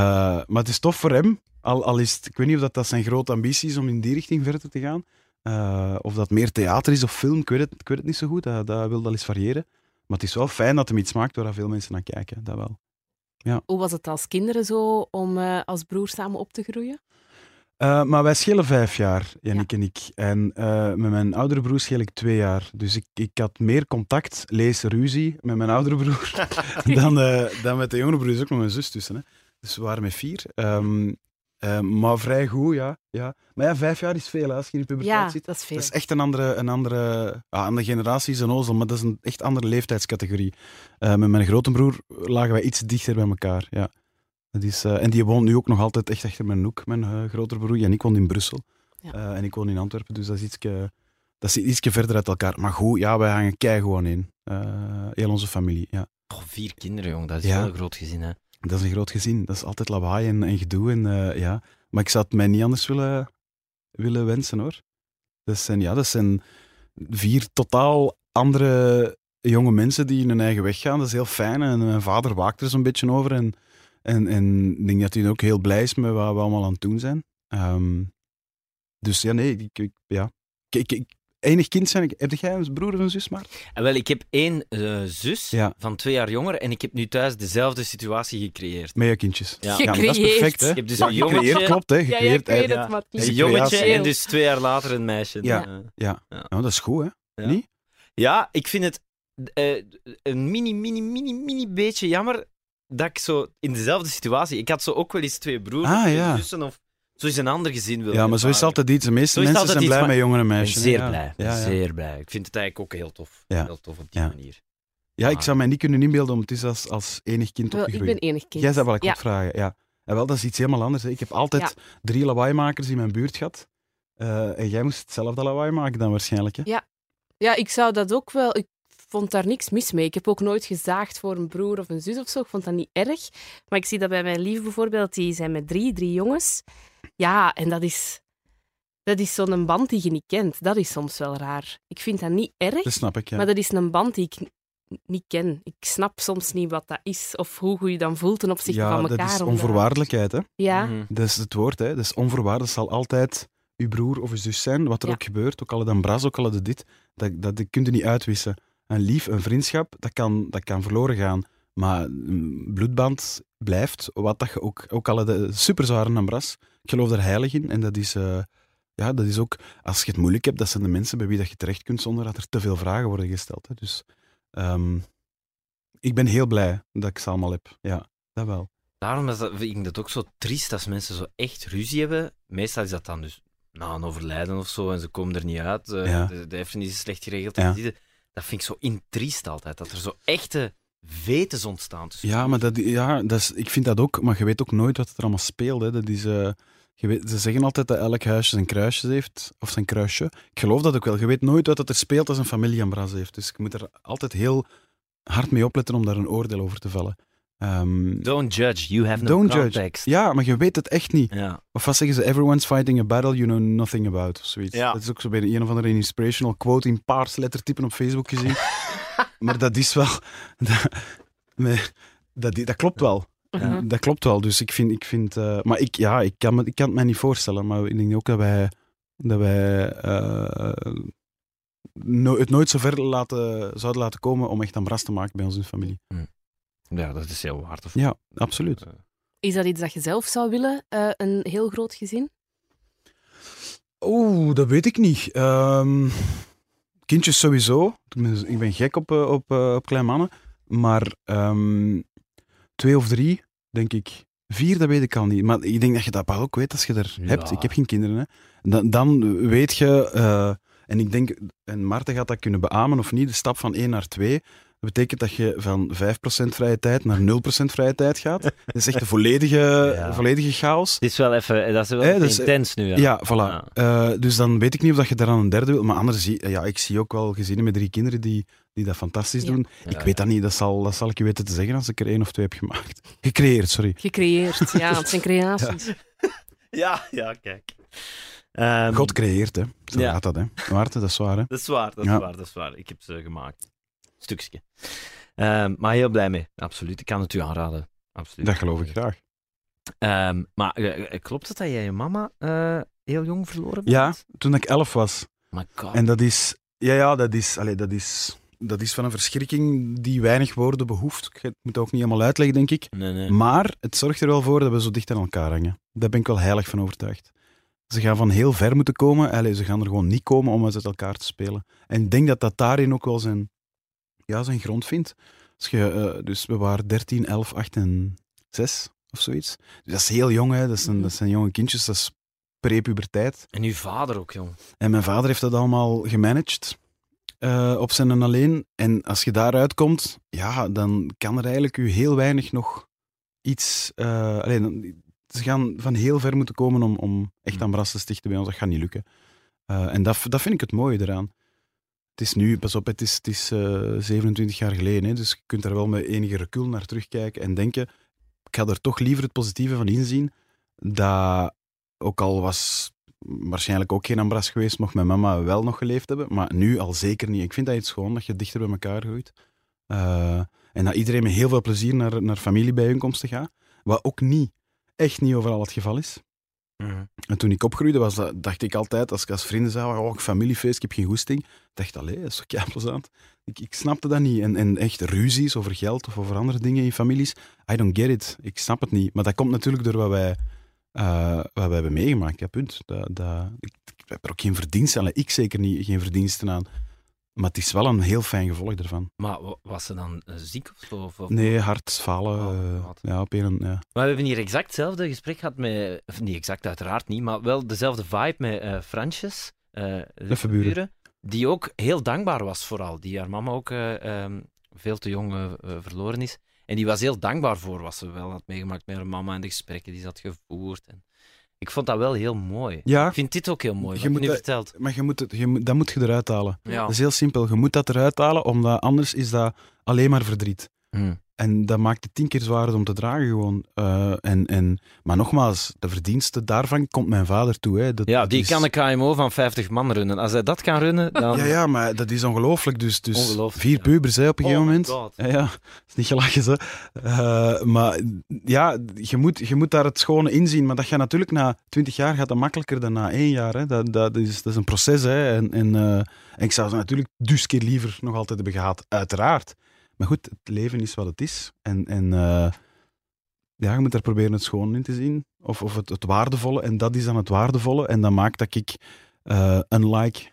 maar het is tof voor hem. Al, al is het, ik weet niet of dat, dat zijn grote ambitie is om in die richting verder te gaan. Eh, of dat meer theater is of film, ik weet het, ik weet het niet zo goed. Dat, dat wil wel eens variëren. Maar het is wel fijn dat hem iets maakt waar veel mensen naar kijken. Dat wel. Hoe was het als kinderen zo om eh, als broer samen op te groeien? Eh, maar wij schelen vijf jaar, Jannik en ik. En met mijn oudere broer scheel ik twee jaar. Dus ik, ik had meer contact, lees ruzie, met mijn oudere broer dan, dan met de jongere broer. Er is ook nog een zus tussen. Hè. Dus we waren met vier. Ehm, Eh, maar vrij goed, ja. ja. Maar ja, vijf jaar is veel hè, als je in de puberteit Ja, zit. dat is veel. Dat is echt een andere, een andere, ja, andere generatie, is een ozel, maar dat is een echt andere leeftijdscategorie. Eh, met mijn grote broer lagen wij iets dichter bij elkaar. Ja. Dat is, eh, en die woont nu ook nog altijd echt achter mijn hoek, mijn eh, grotere broer. En ik woon in Brussel. Ja. Eh, en ik woon in Antwerpen, dus dat is ietsje, dat is ietsje verder uit elkaar. Maar goed, ja, wij hangen kei gewoon in. Eh, heel onze familie, ja. Oh, vier kinderen, jong. Dat is Ja. wel een groot gezin, hè. Dat is een groot gezin. Dat is altijd lawaai en, en gedoe. En, eh, ja. Maar ik zou het mij niet anders willen, willen wensen hoor. Dat zijn, ja, dat zijn vier totaal andere jonge mensen die hun eigen weg gaan. Dat is heel fijn. En mijn vader waakt er zo'n beetje over. En, en, en denk dat hij ook heel blij is met wat we allemaal aan het doen zijn. Ehm, dus ja, nee, ik, ja. Ik, enig kind zijn. Ik- Heb jij een broer of een zus, maar? En wel, ik heb één eh, zus Ja. van twee jaar jonger en ik heb nu thuis dezelfde situatie gecreëerd. Met je kindjes. Ja. Ja, dat is perfect, hè? Ik heb dus Ja, een jongetje, gecreëerd, klopt, hè? Ja, Gecreëerd, hè. het, maar het een jongetje en dus twee jaar later een meisje. Ja. Eh, Ja. Ja. Dat is goed, hè? Ja. Niet? Ja, ik vind het eh, een mini, mini, mini, mini beetje jammer dat ik zo in dezelfde situatie... Ik had zo ook wel eens twee broers Ah, of twee ja. zussen of is een ander gezin willen Ja, maar zo is altijd iets. De meeste mensen zijn blij met jongere Ik ben meisjes. zeer ja. blij. Ja, ja. Zeer blij. Ik vind het eigenlijk ook heel tof. Ja. Heel tof op die Ja. manier. Ja, ik Ah. zou mij niet kunnen inbeelden om het is als, als enig kind Wel, ik opgegroeid. ben enig kind. Jij zou wel ik ja. vragen, ja. En wel, dat is iets helemaal anders. Hè. Ik heb altijd Ja. drie lawaaimakers in mijn buurt gehad. Eh, en jij moest hetzelfde lawaai maken dan waarschijnlijk. Hè? Ja, ik zou dat ook wel... Ik vond daar niks mis mee. Ik heb ook nooit gezaagd voor een broer of een zus of zo. Ik vond dat niet erg. Maar ik zie dat bij mijn lief bijvoorbeeld. Die zijn met drie, drie jongens. Ja, en dat is... Dat is zo'n band die je niet kent. Dat is soms wel raar. Ik vind dat niet erg, Dat snap ik, ja. maar dat is een band die ik niet ken. Ik snap soms niet wat dat is of hoe je je dan voelt ten opzichte ja, van dat elkaar. is omdat- onvoorwaardelijkheid. Hè. Ja, Mhm. Dat is het woord. Hè. Dat is onvoorwaardelijk. zal altijd uw broer of uw zus zijn, wat er Ja. ook gebeurt. Ook al het een bras, ook al het dit. Dat, dat, dat kun je niet uitwissen. Een lief, een vriendschap, dat kan, dat kan verloren gaan. Maar een bloedband blijft, wat dat je ook, ook al een superzware ambras. Ik geloof er heilig in. En dat is, eh, ja, dat is ook, als je het moeilijk hebt, dat zijn de mensen bij wie dat je terecht kunt zonder dat er te veel vragen worden gesteld. Hè. Dus ehm, ik ben heel blij dat ik ze allemaal heb. Ja, dat wel. Daarom is dat, vind ik dat ook zo triest als mensen zo echt ruzie hebben. Meestal is dat dan dus na een overlijden of zo en ze komen er niet uit. Ja. de, de is slecht geregeld. Ja. Dat vind ik zo intriest altijd. Dat er zo echte vetens ontstaan. Ja, maar dat, ja, dat is, ik vind dat ook, maar je weet ook nooit wat er allemaal speelt. Hè. Dat is, eh, je weet, ze zeggen altijd dat elk huisje zijn kruisjes heeft, of zijn kruisje. Ik geloof dat ook wel. Je weet nooit wat er speelt als een familie een bras heeft. Dus je moet er altijd heel hard mee opletten om daar een oordeel over te vellen. Ehm, Don't judge, you have no Don't judge. context. ja, maar je weet het echt niet. Ja. Of wat zeggen ze? Everyone's fighting a battle you know nothing about. Of zoiets. Ja. Dat is ook zo bij een of andere inspirational quote in paars lettertypen op Facebook gezien. maar dat is wel... Dat, nee, dat, dat klopt wel. Dat klopt wel. Dus ik vind... Ik vind eh, maar ik, ja, ik, kan me, ik kan het mij niet voorstellen. Maar ik denk ook dat wij, dat wij eh, no- het nooit zo ver laten, zouden laten komen om echt een bras te maken bij ons in de familie. ja, dat is heel waardevol. Ja, absoluut. Eh, Is dat iets dat je zelf zou willen? eh, een heel groot gezin? Oeh, dat weet ik niet. Ehm, kindjes sowieso. Ik ben gek op, eh, op, eh, op kleine mannen. Maar ehm, twee of drie, denk ik. Vier, dat weet ik al niet. Maar ik denk dat je dat wel ook weet als je er Ja. hebt. Ik heb geen kinderen. Hè. Dan, dan weet je... eh, en ik denk, en Maarten gaat dat kunnen beamen of niet, de stap van 1 naar 2. Dat betekent dat je van 5% vrije tijd naar 0% vrije tijd gaat. Dat is echt een volledige, Ja. volledige chaos. Dit is wel even, dat is wel Eh, dat is- intens nu. Ja. Ja, voilà. Eh, dus dan weet ik niet of dat je daar aan een derde wil. Maar anders zie ja, ik zie ook wel gezinnen met drie kinderen die, die dat fantastisch Ja. doen. Ja, ik weet dat niet. Dat zal, dat zal ik je weten te zeggen als ik er één of twee heb gemaakt. Gecreëerd, sorry. Gecreëerd, ja, het zijn creaties. Ja, ja, kijk. Ehm, God creëert, hè. Zo Ja. gaat dat, hè. Maarten, dat is waar, hè. Dat is waar, dat is Ja. waar, dat is waar. Ik heb ze gemaakt. Stukje. Ehm, maar heel blij mee, absoluut. Ik kan het u aanraden. Absoluut. Dat geloof ik graag. Ehm, maar eh, eh, klopt het dat jij je mama eh, heel jong verloren bent? Ja, toen ik elf was. My god. En dat is... Ja, ja, dat is... Allee, dat is... Dat is van een verschrikking die weinig woorden behoeft. Ik moet het ook niet helemaal uitleggen, denk ik. Nee, nee. Maar het zorgt er wel voor dat we zo dicht aan elkaar hangen. Daar ben ik wel heilig van overtuigd. Ze gaan van heel ver moeten komen. Allee, ze gaan er gewoon niet komen om uit elkaar te spelen. En ik denk dat dat daarin ook wel zijn, ja, zijn grond vindt. Als je, eh, dus we waren 13, 11, 8 en 6 of zoiets. Dus dat is heel jong, hè. Dat, zijn, dat zijn jonge kindjes, dat is prepuberteit. En uw vader ook, jong. En mijn vader heeft dat allemaal gemanaged eh, op zijn en alleen. En als je daaruit komt, ja, dan kan er eigenlijk u heel weinig nog iets... eh alleen, ze gaan van heel ver moeten komen om, om echt Hmm. aan te stichten bij ons. Dat gaat niet lukken. En dat, dat vind ik het mooie eraan. Het is nu, pas op, het is, het is eh, 27 jaar geleden, hè, dus je kunt daar wel met enige recul naar terugkijken en denken, ik ga er toch liever het positieve van inzien, dat ook al was waarschijnlijk ook geen Ambras geweest, mocht mijn mama wel nog geleefd hebben, maar nu al zeker niet. Ik vind dat iets schoon, dat je dichter bij elkaar groeit. Eh, en dat iedereen met heel veel plezier naar, naar familiebijeenkomsten gaat, wat ook niet, echt niet overal het geval is. En toen ik opgroeide, was dat, dacht ik altijd, als ik als vrienden zei, oh, familiefeest, ik heb geen goesting, dacht allee, dat is toch plezant. Ik, ik snapte dat niet. En, en echt ruzies over geld of over andere dingen in families, I don't get it. Ik snap het niet. Maar dat komt natuurlijk door wat wij, eh, wat wij hebben meegemaakt. Ja, punt. Dat, dat, ik, ik heb er ook geen verdiensten aan. Ik zeker niet, geen verdiensten aan. Maar het is wel een heel fijn gevolg ervan. Maar wa- was ze dan eh, ziek of zo? Of, of- Nee, hard falen. Oh, eh, wat. ja, op een, ja. Maar we hebben hier exact hetzelfde gesprek gehad met... Of niet exact, uiteraard niet, maar wel dezelfde vibe met eh Fransjes. eh, de Leffe buren. Die ook heel dankbaar was vooral. Die haar mama ook eh, ehm, veel te jong eh, eh, verloren is. En die was heel dankbaar voor wat ze wel had meegemaakt met haar mama en de gesprekken die ze had gevoerd. En ik vond dat wel heel mooi. Ja, Ik vind dit ook heel mooi, Je wat je moet nu dat- vertelt. maar je moet het, je moet, dat moet je eruit halen. Ja. Dat is heel simpel. Je moet dat eruit halen, omdat anders is dat alleen maar verdriet. Hm. En dat maakt het tien keer zwaarder om te dragen gewoon. Eh, en, en, maar nogmaals, de verdienste daarvan komt mijn vader toe. Hè. Dat, Ja, die is- kan een KMO van 50 man runnen. Als hij dat kan runnen, dan... Ja, ja, maar dat is ongelooflijk. Dus, dus Ongelooflijk, vier ja. pubers hè, op een Oh gegeven moment. God. Ja, ja, dat is niet gelachen, ze. Eh, maar ja, je moet, je moet daar het schone inzien. Maar dat gaat natuurlijk na twintig jaar gaat dat makkelijker dan na één jaar. Hè. Dat, dat, is, dat is een proces. Hè. En, en, eh, en ik zou ze natuurlijk dus keer liever nog altijd hebben gehad, uiteraard. Maar goed, het leven is wat het is. En, en eh, ja, je moet daar proberen het schoon in te zien. Of, of het, het waardevolle. En dat is dan het waardevolle. En dat maakt dat ik, eh, unlike,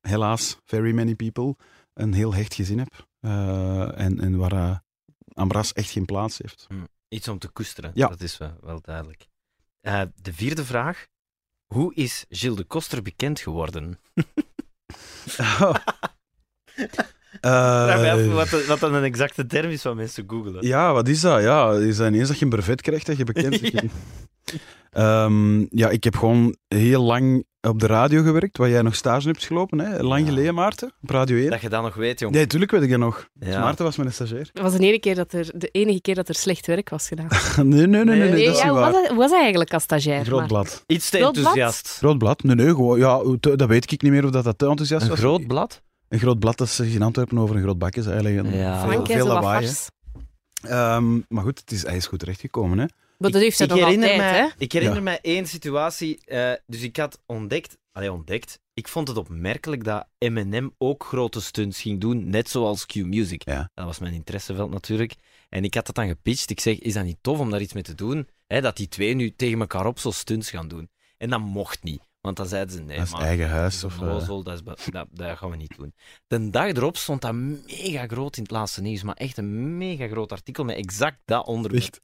helaas, very many people, een heel hecht gezin heb. Eh, en, en waar Ambras echt geen plaats heeft. Iets om te koesteren, Ja. dat is wel, wel duidelijk. De vierde vraag. Hoe is Gilles de Koster bekend geworden? Vraag Eh, wat, wat dan een exacte term is van mensen googelen. Ja, wat is dat? Ja, is dat ineens dat je een brevet krijgt dat je bekend Ja. bent? Ehm, ja, ik heb gewoon heel lang op de radio gewerkt, waar jij nog stage hebt gelopen. Hè? Lang Ja. geleden, Maarten, op Radio 1. Dat je dat nog weet, jong. Nee, tuurlijk weet ik dat nog. Ja. Maarten was mijn stagiair. Dat was de enige, keer dat er, de enige keer dat er slecht werk was gedaan. nee, nee, nee, nee, nee, Nee, dat is ja, niet hoe was waar. hij, was hij eigenlijk als stagiair? Groot Maar- blad. Iets te Groot blad? enthousiast. Groot blad? Nee, nee, gewoon, ja, te- dat weet ik niet meer of dat, dat te enthousiast Een was. groot blad? Een groot blad, dat ze in Antwerpen over een groot bak is eigenlijk. En Ja. Veel, veel lawaai. Ehm, maar goed, het is, hij is goed terechtgekomen. Hè? Maar dat heeft hij nog herinner altijd, mij, hè? Ik herinner Ja. mij één situatie. eh, dus ik had ontdekt... Allee, ontdekt. Ik vond het opmerkelijk dat Eminem ook grote stunts ging doen, net zoals Q-Music. Ja. Dat was mijn interesseveld natuurlijk. En ik had dat dan gepitcht. Ik zeg, is dat niet tof om daar iets mee te doen? Hè, dat die twee nu tegen elkaar op zo stunts gaan doen. En dat mocht niet. Want dan zeiden ze, nee, dat is maar eigen huis. is Of, een eh, dat, is dat, dat gaan we niet doen. De dag erop stond dat mega groot in het laatste nieuws. Maar echt een mega groot artikel met exact dat onderwerp. Echt?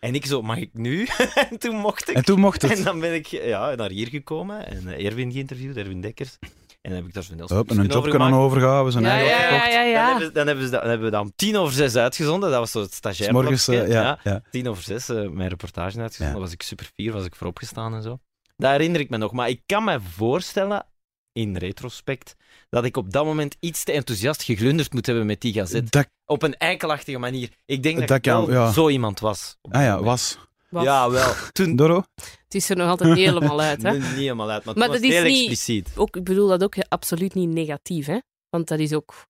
En ik zo, mag ik nu? en toen mocht ik. En toen mocht het. En dan ben ik ja, naar hier gekomen en eh, Erwin geïnterviewd, Erwin Dekkers. En dan heb ik daar zo'n Hup, en een job aan overgaan, we zijn Ja, eigen ja, opgekocht. ja, ja. Dan, hebben, ze- dan, hebben ze dan hebben we dat om tien over zes uitgezonden. Dat was zo het S stagiairblokje. morgens, eh, ja, ja. Tien over zes, mijn reportage uitgezonden. Ja. Daar was ik super fier, was ik voorop gestaan en zo. Dat herinner ik me nog. Maar ik kan me voorstellen, in retrospect, dat ik op dat moment iets te enthousiast geglunderd moet hebben met die gazet. Dat, Op een eikelachtige manier. Ik denk dat, Dat ik wel kan, ja. zo iemand was. ah ja, moment. was. Was. Ja, wel. Toen... Doro? Het is er nog altijd niet helemaal uit, hè? Nee, niet helemaal uit, maar, Maar het was dat is heel niet- expliciet. Ook, ik bedoel dat ook absoluut niet negatief, hè? Want dat is ook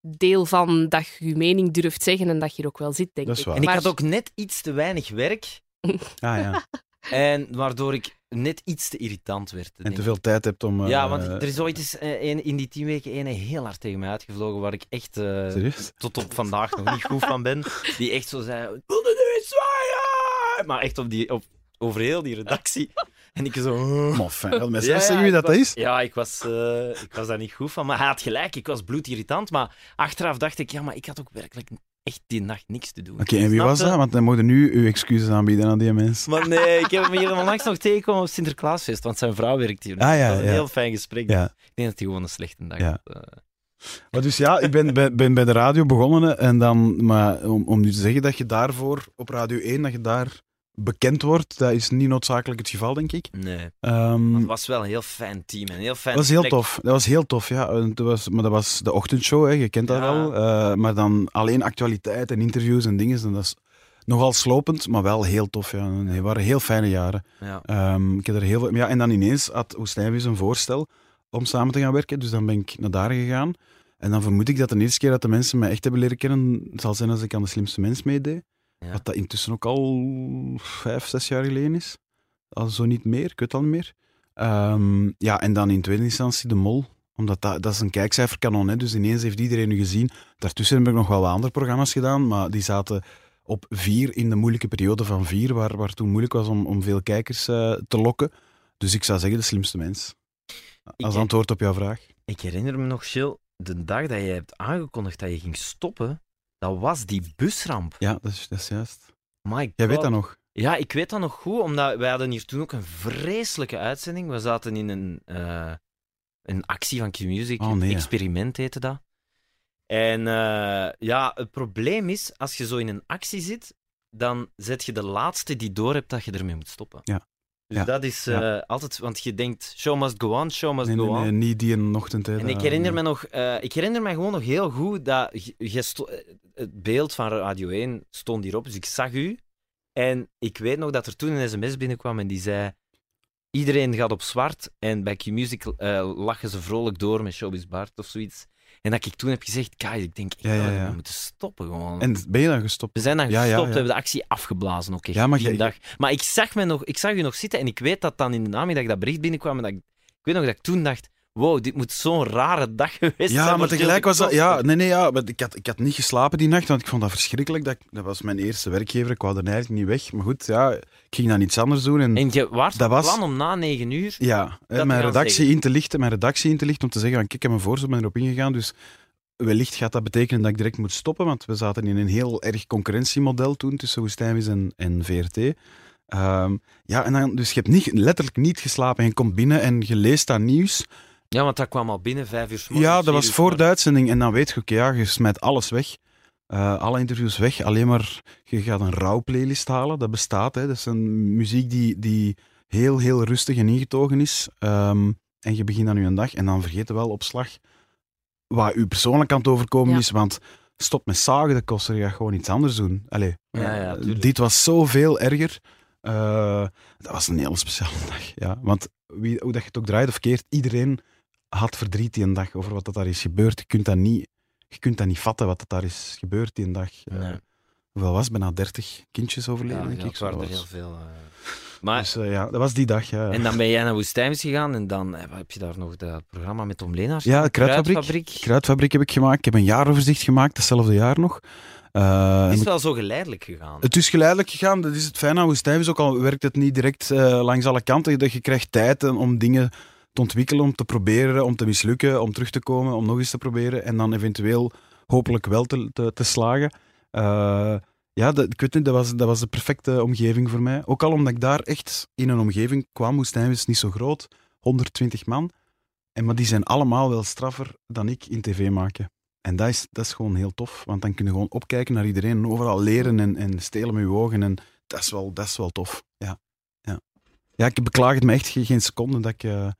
deel van dat je je mening durft zeggen en dat je er ook wel zit, denk Dat is ik. waar. En ik Maar- had ook net iets te weinig werk, Ah ja. en waardoor ik net iets te irritant werd. En te ik. veel tijd hebt om... eh, Ja, want er is ooit eens eh, een, in die tien weken ene heel hard tegen mij uitgevlogen, waar ik echt eh, tot op vandaag nog niet goed van ben. Die echt zo zei, wil je nu eens zwaaien? Maar echt op die, op, over heel die redactie. En ik zo... Maar fijn, met Ja, zeggen ja, wie ik dat was- is? Ja, ik was, eh, ik was daar niet goed van. Maar hij had gelijk, ik was bloedirritant. Maar achteraf dacht ik, ja, maar ik had ook werkelijk echt die nacht niks te doen. Oké, en wie was dat? Want dan moeten nu uw excuses aanbieden aan die mensen. Maar nee, ik heb hem hier onlangs nog tegengekomen op Sinterklaasfeest, want zijn vrouw werkt hier. Ah, ja, dat was een ja. heel fijn gesprek. Ja. Ik denk dat hij gewoon een slechte dag Ja. had. eh. Maar dus ja, ik ben, bij- ben bij de radio begonnen. En dan, maar om, om nu te zeggen dat je daarvoor op Radio 1, dat je daar bekend wordt, dat is niet noodzakelijk het geval, denk ik. Nee, Ehm, het was wel een heel fijn team. en Een heel fijn dat was heel plek. tof. Dat was heel tof, ja. En Dat was, maar dat was de ochtendshow, hè. je kent dat Ja. wel. Eh, maar dan alleen actualiteit en interviews en dingen. En dat is nogal slopend, maar wel heel tof. Ja. En Het waren heel fijne jaren. Ja. Ehm, ik heb er heel veel... Ja, en dan ineens had Woestijnvis een voorstel om samen te gaan werken. Dus dan ben ik naar daar gegaan. En dan vermoed ik dat de eerste keer dat de mensen mij echt hebben leren kennen, zal zijn als ik aan de slimste mens meedeed. Ja. Wat dat intussen ook al vijf, zes jaar geleden is. Al zo niet meer, ik weet al niet meer. Ehm, ja, en dan in tweede instantie de mol. Omdat dat, dat is een kijkcijferkanon, hè. dus ineens heeft iedereen u gezien. Daartussen heb ik nog wel wat andere programma's gedaan, maar die zaten op vier in de moeilijke periode van vier, waar, waar toen moeilijk was om, om veel kijkers eh, te lokken. Dus ik zou zeggen de slimste mens. Als Ik- antwoord op jouw vraag. Ik herinner me nog, Jill, de dag dat je hebt aangekondigd dat je ging stoppen, dat was die busramp. Ja, dat is, dat is juist. My Jij weet dat nog? Ja, ik weet dat nog goed, omdat wij hadden hier toen ook een vreselijke uitzending. We zaten in een, eh, een actie van Q-Music, Oh, nee, experiment heette dat. En eh, ja, het probleem is, als je zo in een actie zit, dan zet je de laatste die door hebt dat je ermee moet stoppen. Ja. Dus Ja. dat is eh, altijd, want je denkt, show must go on, show must Nee, go nee, on. nee, niet die in ochtendtijd. En ik herinner me nog, eh, ik herinner me gewoon nog heel goed dat eh, het beeld van Radio 1 stond hierop, dus ik zag u. En ik weet nog dat er toen een sms binnenkwam en die zei: Iedereen gaat op zwart. En bij Q-Music lachen ze vrolijk door met Showbiz Bart of zoiets. En dat ik toen heb gezegd: Kai, ik denk, ik Ja, ja, zou ja. we moeten stoppen gewoon. En ben je dan gestopt? we zijn dan gestopt, we hebben de actie afgeblazen ook echt. Ja, maar die dag. Maar ik zag, me nog, ik zag u nog zitten en ik weet dat dan in de namiddag dat bericht binnenkwam. En dat ik, ik weet nog dat ik toen dacht: Wow, dit moet zo'n rare dag geweest zijn. Ja, maar tegelijk was dat... Ja, nee, nee, ja, ik, had, ik had niet geslapen die nacht, want ik vond dat verschrikkelijk. Dat, ik- dat was mijn eerste werkgever, ik wou er eigenlijk niet weg. Maar goed, ja, ik ging dan iets anders doen. En, En je was Dat was- plan om na negen uur... ja, hè, te mijn redactie zeggen. in te lichten, mijn redactie in te lichten om te zeggen, van, kijk, ik heb een voorstel, ben erop ingegaan, dus wellicht gaat dat betekenen dat ik direct moet stoppen, want we zaten in een heel erg concurrentiemodel toen tussen Woestijnvis en, en VRT. Ehm, ja, en dan, dus je hebt niet, letterlijk niet geslapen. Je komt binnen en je leest dat nieuws. Ja, want dat kwam al binnen vijf uur 's morgens, Ja, dat was voor de uitzending. En dan weet je, oké, ja, je smijt alles weg. Eh, alle interviews weg. Alleen maar, je gaat een rouwplaylist halen. Dat bestaat, hè. Dat is een muziek die, die heel, heel rustig en ingetogen is. Ehm, en je begint aan je dag. En dan vergeet je wel op slag wat u persoonlijk aan het overkomen Ja. is. Want stop met zagen, dat kost er. Je gaat gewoon iets anders doen. Allee, Ja, ja, eh, dit was zoveel erger. Eh, dat was een heel speciale dag. Ja. Want wie, hoe dat je het ook draait of keert, iedereen had verdriet die een dag over wat dat daar is gebeurd. Je kunt dat niet, je kunt dat niet vatten wat dat daar is gebeurd die een dag. Eh, Nee. hoeveel was? Bijna 30 kindjes overleden, Ja, denk ik. waren er heel veel. eh. Maar, Dus eh, ja, dat was die dag. Ja, en dan ben jij naar Woestijns gegaan en dan eh, heb je daar nog dat programma met Tom Leenaars Ja? Kruidfabriek. Kruidfabriek. Kruidfabriek heb ik gemaakt. Ik heb een jaaroverzicht gemaakt, datzelfde jaar nog. Het is wel zo geleidelijk gegaan. Het is geleidelijk gegaan. Dat is het fijne aan Woestijnvis. Ook al werkt het niet direct langs alle kanten. Dat je krijgt tijd om dingen te ontwikkelen, om te proberen, om te mislukken, om terug te komen, om nog eens te proberen. En dan eventueel hopelijk wel te, te, slagen. Eh, ja, dat, ik weet niet, dat was, dat was de perfecte omgeving voor mij. Ook al omdat ik daar echt in een omgeving kwam. Woestijnvis is niet zo groot. 120 man. En, maar die zijn allemaal wel straffer dan ik in tv maken. En dat is, dat is gewoon heel tof, want dan kun je gewoon opkijken naar iedereen en overal leren en, en stelen met je ogen. En dat is wel, dat is wel tof. Ja. Ja. ja, ik beklaag het me echt geen, geen seconde dat ik, eh,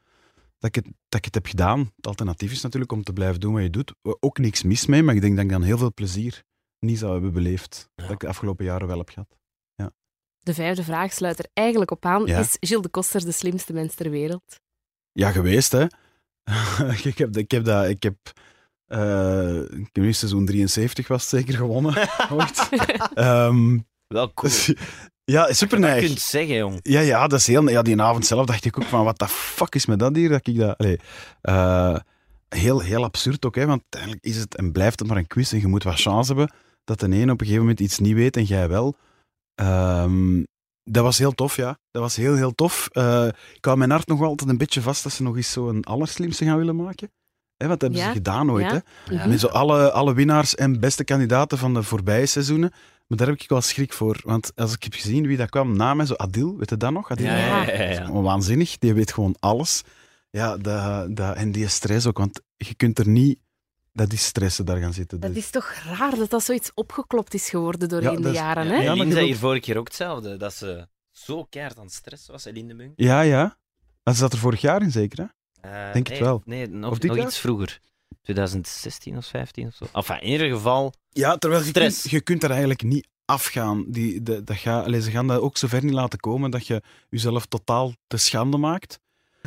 dat, ik het, dat ik het heb gedaan. Het alternatief is natuurlijk om te blijven doen wat je doet. Ook niks mis mee, maar ik denk dat ik dan heel veel plezier niet zou hebben beleefd. Ja. Dat ik de afgelopen jaren wel heb gehad. De vijfde vraag sluit er eigenlijk op aan. Ja. Is Gilles de Koster de slimste mens ter wereld? Ja, geweest hè. ik heb, ik heb dat, ik heb, eh, ik heb nu seizoen 73 was het zeker gewonnen. Ehm, Wel cool. Ja, super Dat je kunt zeggen, jong. Ja, ja, dat is heel... Ja, die avond zelf dacht ik ook van, wat de fuck is met dat hier? Dat ik dat... Allee, eh, heel, heel absurd ook, hè, want uiteindelijk is het en blijft het maar een quiz en je moet wat chance hebben dat de een op een gegeven moment iets niet weet en jij wel. Ehm, Dat was heel tof, ja. Dat was heel, heel tof. Eh, ik hou mijn hart nog wel altijd een beetje vast dat ze nog eens zo'n allerslimste gaan willen maken. Hè, dat hebben Ja, ze gedaan ooit. ja. Hè? Ja. Met zo alle, alle winnaars en beste kandidaten van de voorbije seizoenen. Maar daar heb ik wel schrik voor. Want als ik heb gezien wie dat kwam na mij, zo Adil, weet je dat nog? Adil? Ja, ja, ja, ja. Gewoon Waanzinnig, die weet gewoon alles. Ja, dat, dat, en die stress ook, want je kunt er niet... Dat is stressen daar gaan zitten. Dat Dus- is toch raar dat dat zoiets opgeklopt is geworden doorheen Ja, de jaren, Ja, hè? Ja, maar Eline je zei hier vorige keer ook hetzelfde, dat ze zo keihard aan het stress was, Eline de Munk. Ja, ja. Dat zat er vorig jaar in, zeker? Hè? Eh, Denk het nee, wel. Nee, nog, Of nog iets vroeger. 2016 of 15 of zo. Enfin, in ieder geval, Ja, terwijl je kunt, je kunt er eigenlijk niet afgaan. Die, de, dat ga, allee, ze gaan dat ook zover niet laten komen dat je jezelf totaal te schande maakt.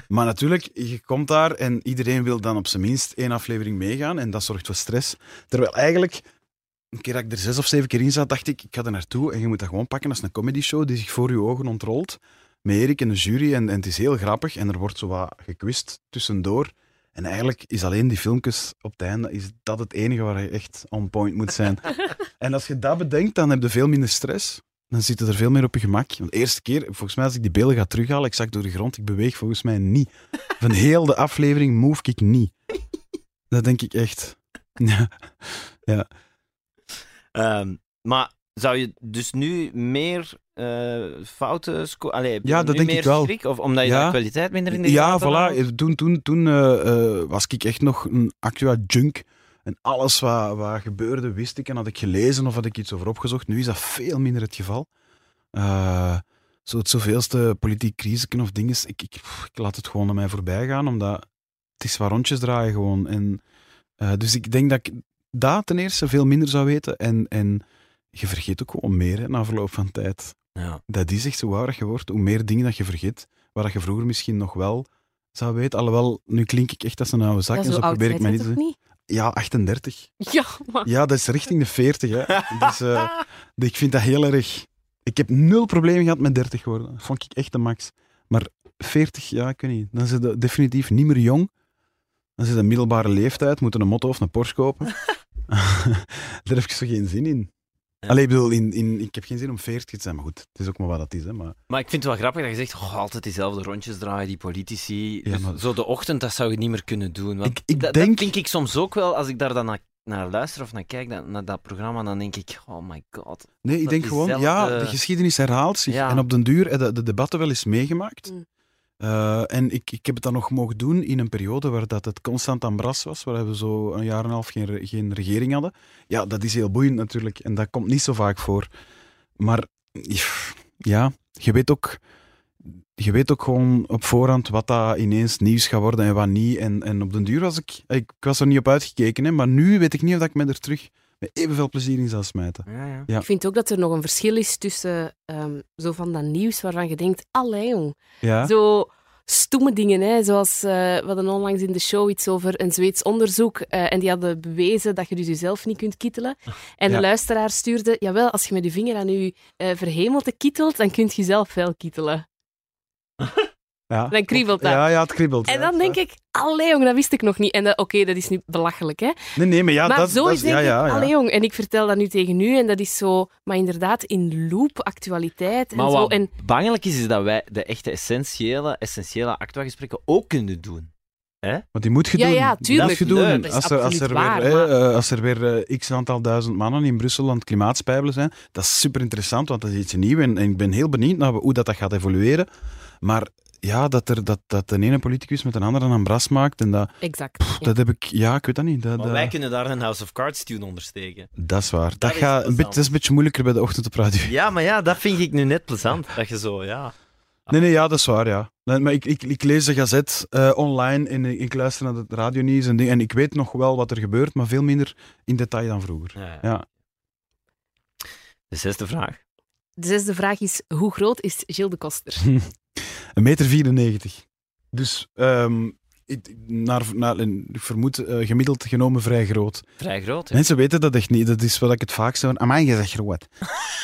Maar natuurlijk, je komt daar en iedereen wil dan op zijn minst één aflevering meegaan en dat zorgt voor stress. Terwijl eigenlijk, een keer dat ik er zes of zeven keer in zat, dacht ik, ik ga er naartoe en je moet dat gewoon pakken als een comedy show die zich voor je ogen ontrolt. Met Erik en de jury en, en het is heel grappig en er wordt zo wat gekwist tussendoor. En eigenlijk is alleen die filmpjes op het einde is dat het enige waar je echt on point moet zijn. en als je dat bedenkt, dan heb je veel minder stress. Dan zit je er veel meer op je gemak. Want de eerste keer, volgens mij als ik die beelden ga terughalen, ik zak door de grond, ik beweeg volgens mij niet. Van heel de aflevering move ik niet. Dat denk ik echt. Ja. Ehm, maar zou je dus nu meer eh, fouten scoren? Allee, Ja, dat denk meer ik wel. schrik? Of omdat je Ja. de kwaliteit minder in de Ja, voilà. Toen, toen, toen eh, eh, was ik echt nog een Actua-junk. En alles wat, wat gebeurde wist ik en had ik gelezen of had ik iets over opgezocht. Nu is dat veel minder het geval. Eh, zo het zoveelste politiek crisis of dingen. Ik, ik, ik laat het gewoon aan mij voorbij gaan, omdat het is waar rondjes draaien gewoon. En, eh, dus ik denk dat ik dat ten eerste veel minder zou weten. En, en je vergeet ook gewoon meer hè, na verloop van tijd. Ja. Dat is echt zo ouder je wordt, hoe meer dingen dat je vergeet, waar dat je vroeger misschien nog wel zou weten. Alhoewel, nu klink ik echt als een oude zak Ja, en zo zo oud probeer ik mij niet te niet? Ja, 38. Ja, maar... Ja, dat is richting de 40. Hè. Dus eh, ik vind dat heel erg... Ik heb nul problemen gehad met 30 worden. Dat vond ik echt de max. Maar 40, ja, ik weet niet. Dan zit je definitief niet meer jong. Dan zit je een middelbare leeftijd, moet een motto of een Porsche kopen. Daar heb ik zo geen zin in. Ja. Allee, ik bedoel, in, in, ik heb geen zin om 40 te zijn, maar goed, het is ook maar wat dat is. Hè, maar... Maar ik vind het wel grappig dat je zegt, oh, altijd diezelfde rondjes draaien, die politici. Ja, Dus maar- Zo de ochtend, dat zou je niet meer kunnen doen. Want Ik- ik dat, denk- dat ik soms ook wel, als ik daar dan naar, naar luister of naar kijk, naar dat programma, dan denk ik, oh my god. Nee, ik denk gewoon, ja, de geschiedenis herhaalt zich. Ja. En op den duur heb je de debatten wel eens meegemaakt. Mm. Eh, en ik, ik heb het dan nog mogen doen in een periode waar dat het constant aan bras was, waar we zo een jaar en een half geen, geen regering hadden. Ja, dat is heel boeiend natuurlijk en dat komt niet zo vaak voor. Maar ja, je weet ook, je weet ook gewoon op voorhand wat dat ineens nieuws gaat worden en wat niet. En, en op den duur was ik, ik was er niet op uitgekeken, hè, maar nu weet ik niet of ik me er terug met evenveel plezier in zou smijten. Ja, ja. Ja. Ik vind ook dat er nog een verschil is tussen ehm, zo van dat nieuws waarvan je denkt, allee jong. Ja? Zo stomme dingen, hè? zoals eh, we hadden onlangs in de show iets over een Zweeds onderzoek eh, en die hadden bewezen dat je dus jezelf niet kunt kittelen. En de Ja. luisteraar stuurde, jawel, als je met je vinger aan je eh, verhemelte kittelt, dan kun je jezelf wel kittelen. Ja. Dan kriebelt dat. Ja, ja, het kriebelt. En dan ja. denk ik, allee jong, dat wist ik nog niet. En oké, dat is nu belachelijk, hè. Nee, nee, maar ja, maar dat, zo dat is denk ja, ja, ik, ja. allee jong, en ik vertel dat nu tegen u en dat is zo, maar inderdaad in loop, actualiteit en Maar zo. wat En bangelijk is, is dat wij de echte essentiële, essentiële actua-gesprekken ook kunnen doen. Want die moet je Ja, doen. ja, tuurlijk. je Dat doen. als er, als er weer, maar- eh, als er weer eh, x aantal duizend mannen in Brussel aan het klimaatspijbelen zijn, dat is super interessant, want dat is iets nieuws. En, en ik ben heel benieuwd naar hoe dat, dat gaat evolueren. Maar ja, dat, er, dat, dat de ene politicus met een andere een bras maakt, en dat, exact. ja. dat heb ik... Ja, ik weet dat niet. Dat, Maar dat- wij kunnen daar een House of Cards tune ondersteken. dat is waar. Dat, Dat is gaat een plezant. beetje, dat is een beetje moeilijker bij de ochtend op radio. Ja, maar ja, dat vind ik nu net plezant. Dat je zo, ja. Nee, nee, ja, dat is waar, ja. Nee, maar ik, ik, ik lees de gazet eh, online en ik, luister naar het radionieuws en, dingen, en ik weet nog wel wat er gebeurt, maar veel minder in detail dan vroeger. ja. Ja. De zesde vraag. De zesde vraag is, hoe groot is Gilles de Koster? Een meter 94. Dus ehm, ik, naar, naar, ik vermoed eh, gemiddeld genomen vrij groot. Vrij groot, hè? Mensen weten dat echt niet. Dat is wat ik het vaak zeg. Amai, je zegt groot.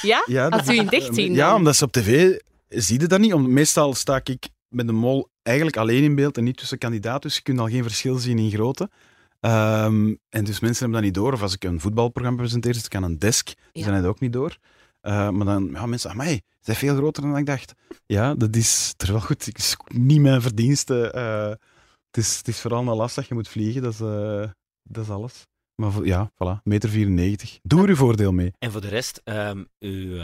Ja? Ja, Als dat- u in dicht zien Ja, omdat ze op tv zie je dat niet. Om, meestal sta ik met de mol eigenlijk alleen in beeld en niet tussen kandidaten. Dus je kunt al geen verschil zien in grootte. Ehm, en dus mensen hebben dat niet door. Of als ik een voetbalprogramma presenteer, zit ik aan een desk. Dus Ja. dan heb je dat ook niet door. Eh, maar dan, ja, mensen, mij, zijn veel groter dan ik dacht. Ja, dat is terwijl goed, het is niet mijn verdienste. eh, het, is, het is vooral een last dat je moet vliegen, dat is, eh, dat is alles. Maar voor- ja, voilà, meter 94. Doe er je voordeel mee. En voor de rest, ehm, uw,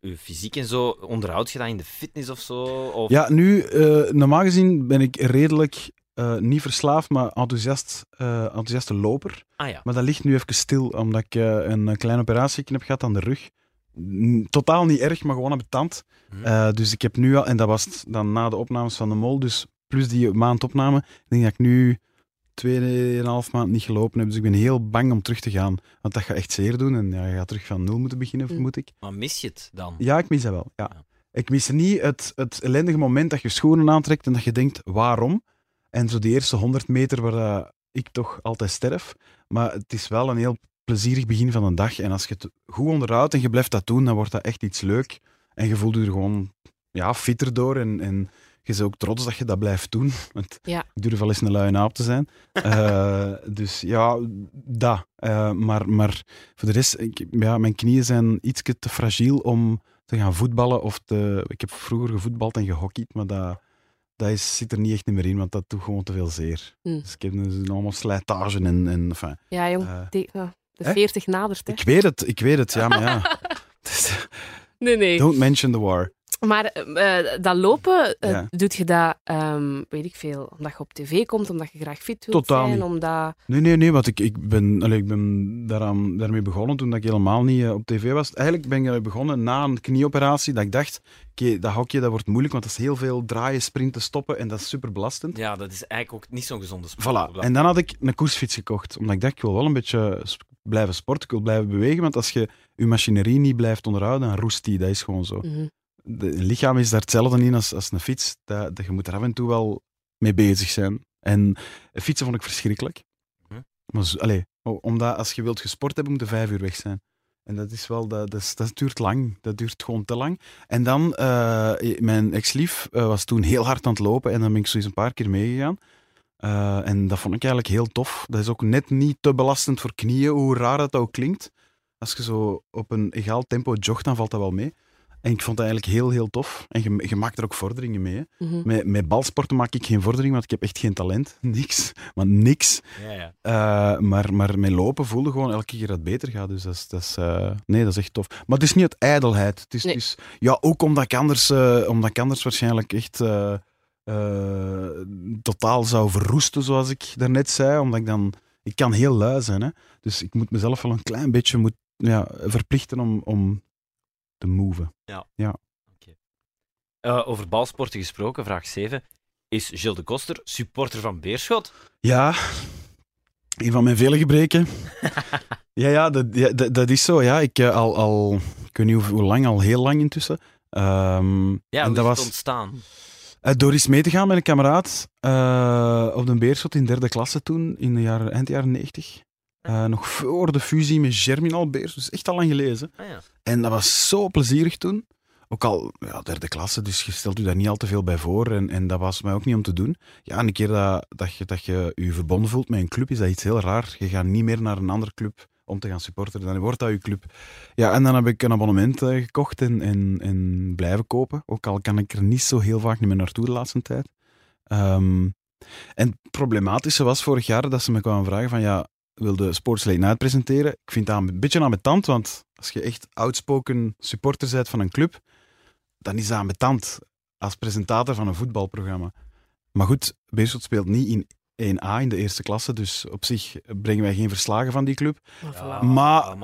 uw fysiek en zo, onderhoud je dat in de fitness of zo? Of... Ja, nu, normaal gezien ben ik redelijk, niet verslaafd, maar enthousiast, enthousiaste loper. Ah ja. Maar dat ligt nu even stil, omdat ik een kleine operatie heb gehad aan de rug. Totaal niet erg, maar gewoon op de tand. Hm. Eh, dus ik heb nu al, en dat was het dan na de opnames van de Mol, dus plus die maand opname, ik denk dat ik nu tweeënhalf maand niet gelopen heb. Dus ik ben heel bang om terug te gaan. Want dat gaat echt zeer doen. En ja, je gaat terug van nul moeten beginnen, Hm. vermoed ik. Maar mis je het dan? Ja, ik mis dat wel. Ja. Ja. Ik mis niet het, het ellendige moment dat je schoenen aantrekt en dat je denkt, waarom? En zo die eerste 100 meter waar ik toch altijd sterf. Maar het is wel een heel plezierig begin van een dag. En als je het goed onderhoudt en je blijft dat doen, dan wordt dat echt iets leuk. En je voelt je er gewoon ja, fitter door. En, en je bent ook trots dat je dat blijft doen. Want Ja. ik durf wel eens een luie naap te zijn. Eh, dus ja, dat. Eh, maar, maar voor de rest, ik, ja, mijn knieën zijn iets te fragiel om te gaan voetballen. Of te, ik heb vroeger gevoetbald en gehockeyd, maar dat, dat is, zit er niet echt meer in, want dat doet gewoon te veel zeer. Hm. Dus ik heb dus allemaal slijtage en... en enfin, Ja, jong, eh, ja, de hè? 40 nadert. Hè. ik weet het, ik weet het, ja, maar ja. Nee, nee. Don't mention the war. Maar eh, dat lopen, eh, Ja. doet je dat, ehm, weet ik veel, omdat je op tv komt, omdat je graag fit wilt Totaal zijn, niet. omdat... Nee, nee, nee, want ik, ik ben, allee, ik ben daaraan, daarmee begonnen toen dat ik helemaal niet eh, op tv was. Eigenlijk ben ik begonnen na een knieoperatie, dat ik dacht, oké, dat hokje dat wordt moeilijk, want dat is heel veel draaien, sprinten, stoppen en dat is super belastend. Ja, dat is eigenlijk ook niet zo'n gezonde sport. Voilà. En dan had ik een koersfiets gekocht, omdat ik dacht, ik wil wel een beetje sp- blijven sporten, ik wil blijven bewegen, want als je je machinerie niet blijft onderhouden, dan roest die, dat is gewoon zo. De, een lichaam is daar hetzelfde in als, als een fiets, dat, dat je moet er af en toe wel mee bezig zijn. En fietsen vond ik verschrikkelijk. Mhm. Maar zo- o- omdat als je wilt gesport hebben, moet je vijf uur weg zijn. En dat is wel, dat, dat, dat duurt lang. Dat duurt gewoon te lang. En dan, eh, mijn ex-lief eh, was toen heel hard aan het lopen en dan ben ik zo eens een paar keer meegegaan. Eh, en dat vond ik eigenlijk heel tof. Dat is ook net niet te belastend voor knieën, hoe raar dat ook klinkt. Als je zo op een egaal tempo jogt, dan valt dat wel mee. En ik vond dat eigenlijk heel, heel tof. En je, je maakt er ook vorderingen mee. hè. Mhm. Met, met balsporten maak ik geen vordering, want ik heb echt geen talent. Niks. Maar niks. Ja, ja. Eh, maar, maar met lopen voelde gewoon elke keer dat het beter gaat. Dus dat is, dat is, eh, nee, dat is echt tof. Maar het is niet uit ijdelheid. Het is, Nee. het is, ja, ook omdat ik anders, eh, omdat ik anders waarschijnlijk echt eh, totaal zou verroesten, zoals ik daarnet zei. Omdat ik dan... Ik kan heel lui zijn. Hè? Dus ik moet mezelf wel een klein beetje moet, ja, verplichten om, om te moven. Eh, over balsporten gesproken, vraag 7. Is Gilles de Koster supporter van Beerschot? Ja, een van mijn vele gebreken. ja, ja, dat, ja, dat, dat is zo. Ja, ik eh, al, al, ik weet niet hoe, hoe lang, al heel lang intussen. Ehm, Ja, en dat is was ontstaan? Eh, door eens mee te gaan met een kameraad eh, op de Beerschot in derde klasse toen, in de jaren, eind jaren 90. Eh, nog voor de fusie met Germinal Beers, dus echt al lang gelezen. Ah, ja. En dat was zo plezierig toen. Ook al ja, derde klasse, dus je stelt u daar niet al te veel bij voor. En, en dat was mij ook niet om te doen. Ja, een keer dat, dat, je, dat je je verbonden voelt met een club, is dat iets heel raar. Je gaat niet meer naar een andere club om te gaan supporteren. Dan wordt dat je club. Ja, en dan heb ik een abonnement eh, gekocht en, en, en blijven kopen. Ook al kan ik er niet zo heel vaak meer naartoe de laatste tijd. Ehm, en het problematische was vorig jaar dat ze me kwamen vragen van ja, wilde Sports Late Night presenteren. Ik vind dat een beetje ambetant, want als je echt outspoken supporter bent van een club, dan is dat ambetant als presentator van een voetbalprogramma. Maar goed, Beerschot speelt niet in 1A in de eerste klasse, dus op zich brengen wij geen verslagen van die club. Maar Ja.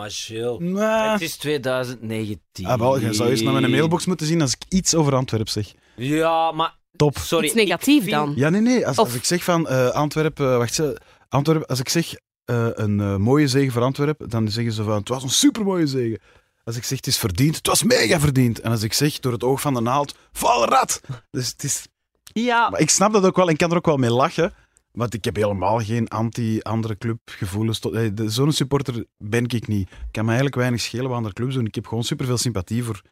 Maar-. Het is 2019. Ah, wel, je zou eens naar mijn mailbox moeten zien als ik iets over Antwerpen zeg. Ja, maar Top. sorry. Iets negatief vind- dan. Ja, nee, nee. Als, Of- als ik zeg van eh, Antwerpen, eh, wacht, ze, Antwerpen, als ik zeg eh, een mooie zege voor Antwerpen, dan zeggen ze van het was een supermooie zege. Als ik zeg het is verdiend, het was mega verdiend. En als ik zeg door het oog van de naald, val rat. Dus het is, Ja, maar ik snap dat ook wel en ik kan er ook wel mee lachen. Want ik heb helemaal geen anti-andere club gevoelens. Zo'n supporter ben ik niet. Ik kan me eigenlijk weinig schelen wat andere clubs doen. Ik heb gewoon superveel sympathie voor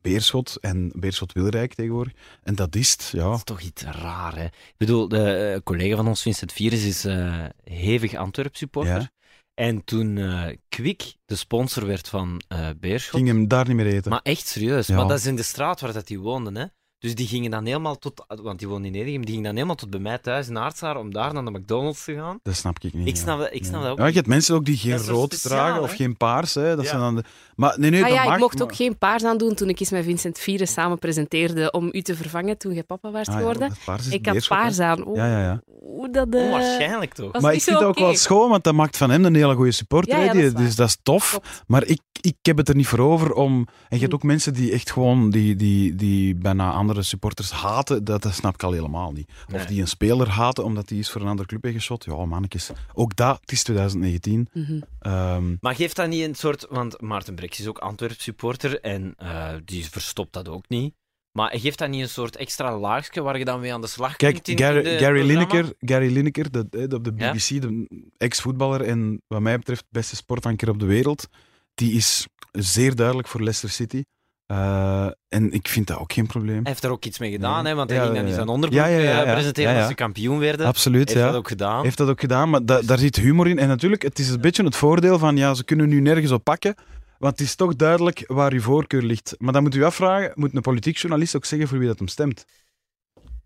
Beerschot en Beerschot Wilrijk tegenwoordig. En dat is het, ja. dat is toch iets raar, hè? Ik bedoel, de eh, collega van ons, Vincent Virus, is eh, hevig Antwerp-supporter. Ja. En toen eh Kwik de sponsor werd van Beerschot. Ging hem daar niet meer eten. Maar echt serieus. Ja. Maar dat is in de straat waar dat die woonden. Hè. Dus die gingen dan helemaal tot... Want die woonden in Edegem. Die gingen dan helemaal tot bij mij thuis in Aardsaar om daar naar de McDonald's te gaan. Dat snap ik niet. Ik ja. snap dat, ik snap Ja. dat ook Ja, je hebt mensen ook die geen rood speciaal, dragen hè? of geen paars. Hè. Dat Ja. zijn dan de... Maar nee, nee, ah dat ja, mag, ik mocht maar- ook geen paars aandoen toen ik eens met Vincent Vieren samen presenteerde om u te vervangen toen je papa was Ah, ja, geworden. dat paars is ik had hè. paars aan. Oeh, Ja, ja, ja. dat, eh, Onwaarschijnlijk toch? was Maar ik vind dat ook wel schoon, want dat maakt van hem een hele goede supporter. Die- dat dus dat is tof. Klopt. Maar ik, ik heb het er niet voor over om... En je hebt Hm. ook mensen die echt gewoon... Die, die, die bijna andere supporters haten. Dat, dat snap ik al helemaal niet. Of die een speler haten omdat hij is voor een andere club heeft geschot. Ja, mannetjes. Ook dat, het is 2019. Mhm. Ehm, Maar geeft dat niet een soort... Want Maarten Breks is ook Antwerp supporter en eh, die verstopt dat ook niet. Maar geeft dat niet een soort extra laagje waar je dan mee aan de slag Kijk, kunt in, Gary, de Gary? Lineker, Gary Lineker de, de, op de Ja. BBC, de ex-voetballer en wat mij betreft beste sportanker op de wereld, die is zeer duidelijk voor Leicester City. Eh, en ik vind dat ook geen probleem. Hij heeft er ook iets mee gedaan, Nee. hè, want hij Ja, ging dan niet ja. zijn onderbroek Ja, eh, presenteren als ze kampioen werden. Absoluut, heeft dat ook gedaan. Heeft dat ook gedaan, maar da- daar zit humor in. En natuurlijk, het is een beetje het voordeel van, ja, ze kunnen nu nergens op pakken, want het is toch duidelijk waar uw voorkeur ligt. Maar dan moet u afvragen, moet een politiek journalist ook zeggen voor wie dat hem stemt?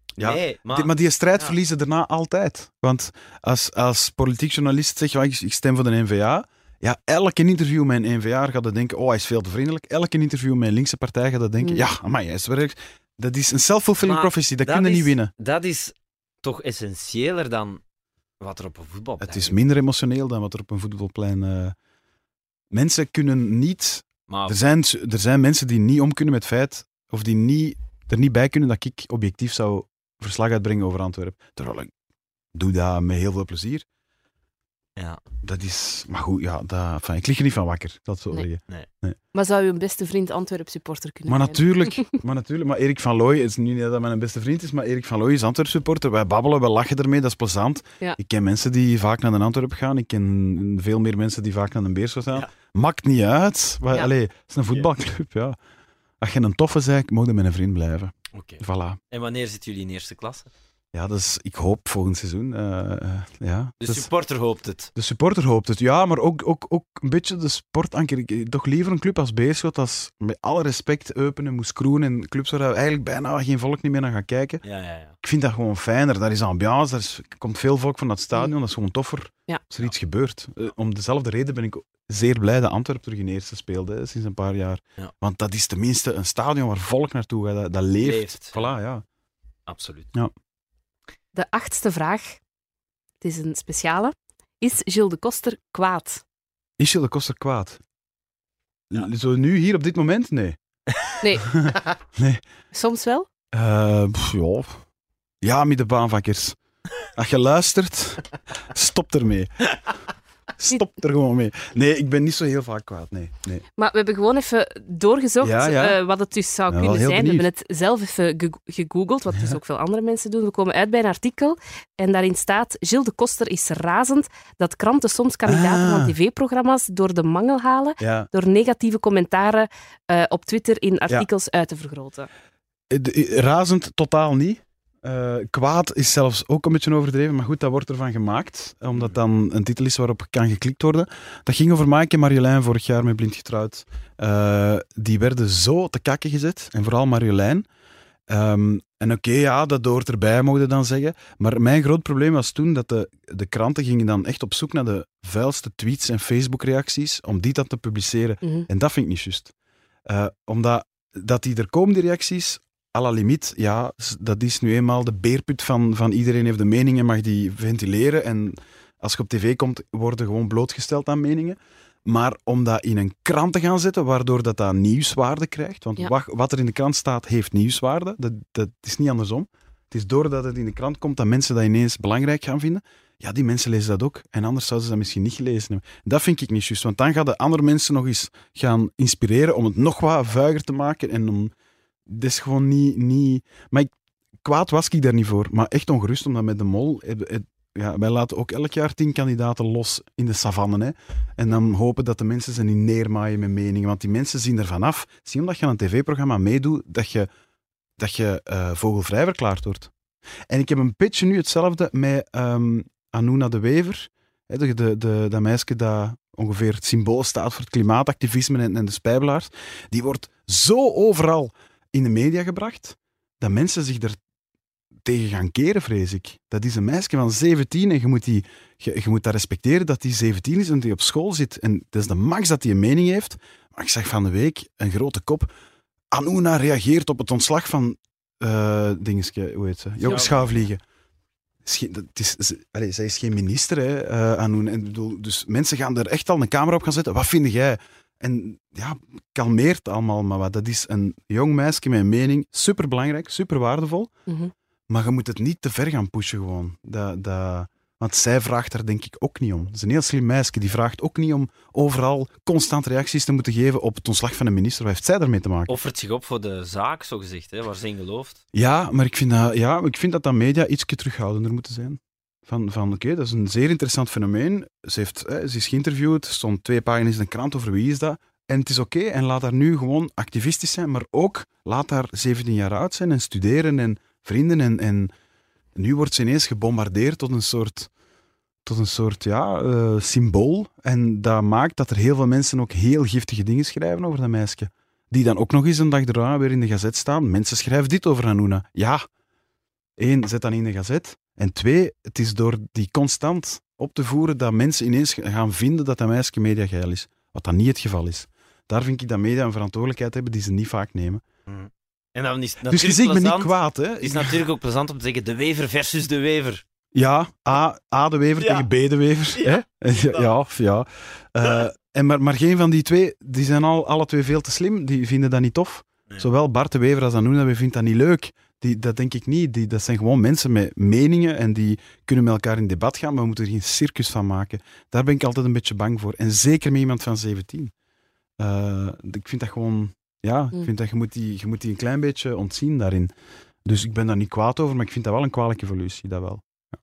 Ja, nee, maar... Die- maar die strijd verliezen daarna altijd. Want als, als politiek journalist zeg je, "Ah, ik, ik stem voor de NVA. Ja, elke interview met een NVA gaat dat denken, oh, hij is veel te vriendelijk. Elke interview met een linkse partij gaat dat denken, Mm. ja, maar hij is werk. Dat is een self-fulfilling prophecy, dat, dat kun je is- niet winnen. Dat is toch essentiëler dan wat er op een voetbalplein Het is minder emotioneel dan wat er op een voetbalplein... eh, mensen kunnen niet... Maar Er zijn, er zijn mensen die niet om kunnen met het feit, of die niet, er niet bij kunnen dat ik objectief zou verslag uitbrengen over Antwerpen. Terwijl ik doe dat met heel veel plezier. Ja. Dat is... Maar goed, ja, dat, enfin, ik lig er niet van wakker, dat zo Nee. zeggen. Maar zou je een beste vriend Antwerp supporter kunnen Maar zijn? natuurlijk, maar natuurlijk, maar Erik van Looy, het is nu niet dat mijn beste vriend is, maar Erik van Looy is Antwerp supporter. Wij babbelen, wij lachen ermee, dat is plezant. Ja. Ik ken mensen die vaak naar de Antwerp gaan, ik ken veel meer mensen die vaak naar de Beerschot gaan. Ja. Maakt niet uit. Maar, Ja. allee, het is een voetbalclub, ja. Als je een toffe zei, je met een vriend blijven. Oké. Voilà. En wanneer zitten jullie in eerste klasse? Ja, dat is, ik hoop volgend seizoen. eh, eh, ja. De is- supporter hoopt het. De supporter hoopt het, ja, maar ook, ook, ook een beetje de sportanker. Ik- Toch liever een club als Beerschot, als met alle respect Eupen en Moeskroen en clubs waar we eigenlijk bijna geen volk niet meer naar gaan kijken. Ja, ja, ja. Ik vind dat gewoon fijner. Daar is ambiance, daar is, komt veel volk van dat stadion, dat is gewoon toffer Ja. als er iets gebeurt. Eh, om dezelfde reden ben ik zeer blij dat Antwerpen terug in eerste speelde, hè, sinds een paar jaar. Ja. Want dat is tenminste een stadion waar volk naartoe gaat, dat, dat leeft. Leeft, Voilà, ja. Absoluut. De achtste vraag. Het is een speciale. Is Gilles de Koster kwaad? Is je de koster kwaad? Zo nu, hier op dit moment? Nee. Nee. Nee. Soms wel? Eh, pff, ja. ja, middenbaanvakkers. Als je luistert, stop ermee. Stop er gewoon mee. Nee, ik ben niet zo heel vaak kwaad. Nee, nee. Maar we hebben gewoon even doorgezocht Ja, ja. eh, wat het dus zou Ja, kunnen zijn. We hebben het zelf even ge- gegoogeld, wat dus ook veel andere mensen doen. We komen uit bij een artikel en daarin staat Gilles de Koster is razend dat kranten soms kandidaten Ah. van tv-programma's door de mangel halen door negatieve commentaren eh, op Twitter in artikels uit te vergroten. De- eh, Razend totaal niet. Eh, kwaad is zelfs ook een beetje overdreven, maar goed, dat wordt ervan gemaakt, omdat dan een titel is waarop kan geklikt worden. Dat ging over Maaike en Marjolein vorig jaar met Blind Getrouwd. Eh, die werden zo te kakken gezet, en vooral Marjolein. Ehm, en oké, ja, dat hoort erbij, mogen dan zeggen. Maar mijn groot probleem was toen dat de, de kranten gingen dan echt op zoek naar de vuilste tweets en Facebook-reacties, om die dan te publiceren. Mhm. En dat vind ik niet juist. Eh, omdat dat die er komen, die reacties, à la limiet, ja, dat is nu eenmaal de beerput van, van iedereen heeft de mening en mag die ventileren. En als je op tv komt, worden gewoon blootgesteld aan meningen. Maar om dat in een krant te gaan zetten, waardoor dat, dat nieuwswaarde krijgt. Want Ja. wat, wat er in de krant staat, heeft nieuwswaarde. Dat, dat is niet andersom. Het is doordat het in de krant komt dat mensen dat ineens belangrijk gaan vinden. Ja, die mensen lezen dat ook. En anders zouden ze dat misschien niet gelezen hebben. Dat vind ik niet juist. Want dan gaan de andere mensen nog eens gaan inspireren om het nog wat vuiger te maken. En om... Dat is gewoon niet... niet... Maar kwaad was ik daar niet voor. Maar echt ongerust, omdat met de mol... Ja, wij laten ook elk jaar tien kandidaten los in de savannen. Hè. En dan hopen dat de mensen ze niet neermaaien met meningen. Want die mensen zien ervan af. Zie omdat je aan een tv-programma meedoet, dat je, dat je eh, vogelvrij verklaard wordt. En ik heb een beetje nu hetzelfde met ehm Anouna de Wever. Hè, de, de, de, dat meisje dat ongeveer het symbool staat voor het klimaatactivisme en, en de spijbelaars, die wordt zo overal in de media gebracht, dat mensen zich er tegen gaan keren, vrees ik. Dat is een meisje van 17 en je moet, die, je, je moet dat respecteren dat die 17 is en die op school zit. En dat is de max dat hij een mening heeft. Maar ik zag van de week een grote kop. Anuna reageert op het ontslag van uh, dingetje, hoe heet ze? Is, ze- allee, zij is geen minister, hè, eh. En ik bedoel, dus mensen gaan er echt al een camera op gaan zetten. Wat vind jij? En ja, kalmeert allemaal maar wat. Dat is een jong meisje met een mening. Superbelangrijk, super waardevol. Mhm. Maar je moet het niet te ver gaan pushen gewoon. Dat, dat, want zij vraagt daar denk ik ook niet om. Het is een heel slim meisje. Die vraagt ook niet om overal constant reacties te moeten geven op het ontslag van een minister. Wat heeft zij daarmee te maken? Offert zich op voor de zaak, zo gezegd, hè, waar ze in gelooft. Ja, maar ik vind dat, ja, ik vind dat, dat media iets terughoudender moeten zijn. Van, van oké, dat is een zeer interessant fenomeen. Ze, heeft, ze is geïnterviewd, er stond twee pagina's in de krant over wie is dat. En het is oké, en laat haar nu gewoon activistisch zijn, maar ook laat haar 17 jaar oud zijn en studeren en vrienden. En, en nu wordt ze ineens gebombardeerd tot een soort, tot een soort ja, eh, symbool. En dat maakt dat er heel veel mensen ook heel giftige dingen schrijven over dat meisje. Die dan ook nog eens een dag daarna weer in de gazet staan. Mensen schrijven dit over Hanouna. Ja, één, zet dan in de gazet. En twee, het is door die constant op te voeren dat mensen ineens gaan vinden dat dat meisje mediageil is. Wat dan niet het geval is. Daar vind ik dat media een verantwoordelijkheid hebben die ze niet vaak nemen. En dan is Dus je ziet me niet kwaad, hè? Het is natuurlijk ook plezant om te zeggen de wever versus de wever. Ja, A, A de Wever Ja. tegen B de Wever. Ja, hè? Ja, ja. Eh, en maar, maar geen van die twee, die zijn al, alle twee veel te slim. Die vinden dat niet tof. Nee. Zowel Bart de Wever als Anouna, we vinden dat niet leuk. Die, dat denk ik niet. Die, dat zijn gewoon mensen met meningen en die kunnen met elkaar in debat gaan, maar we moeten er geen circus van maken. Daar ben ik altijd een beetje bang voor. En zeker met iemand van 17. Eh, ik vind dat gewoon... Ja, Mm. ik vind dat je moet, die, je moet die een klein beetje ontzien daarin. Dus ik ben daar niet kwaad over, maar ik vind dat wel een kwalijke evolutie, dat wel. Ja.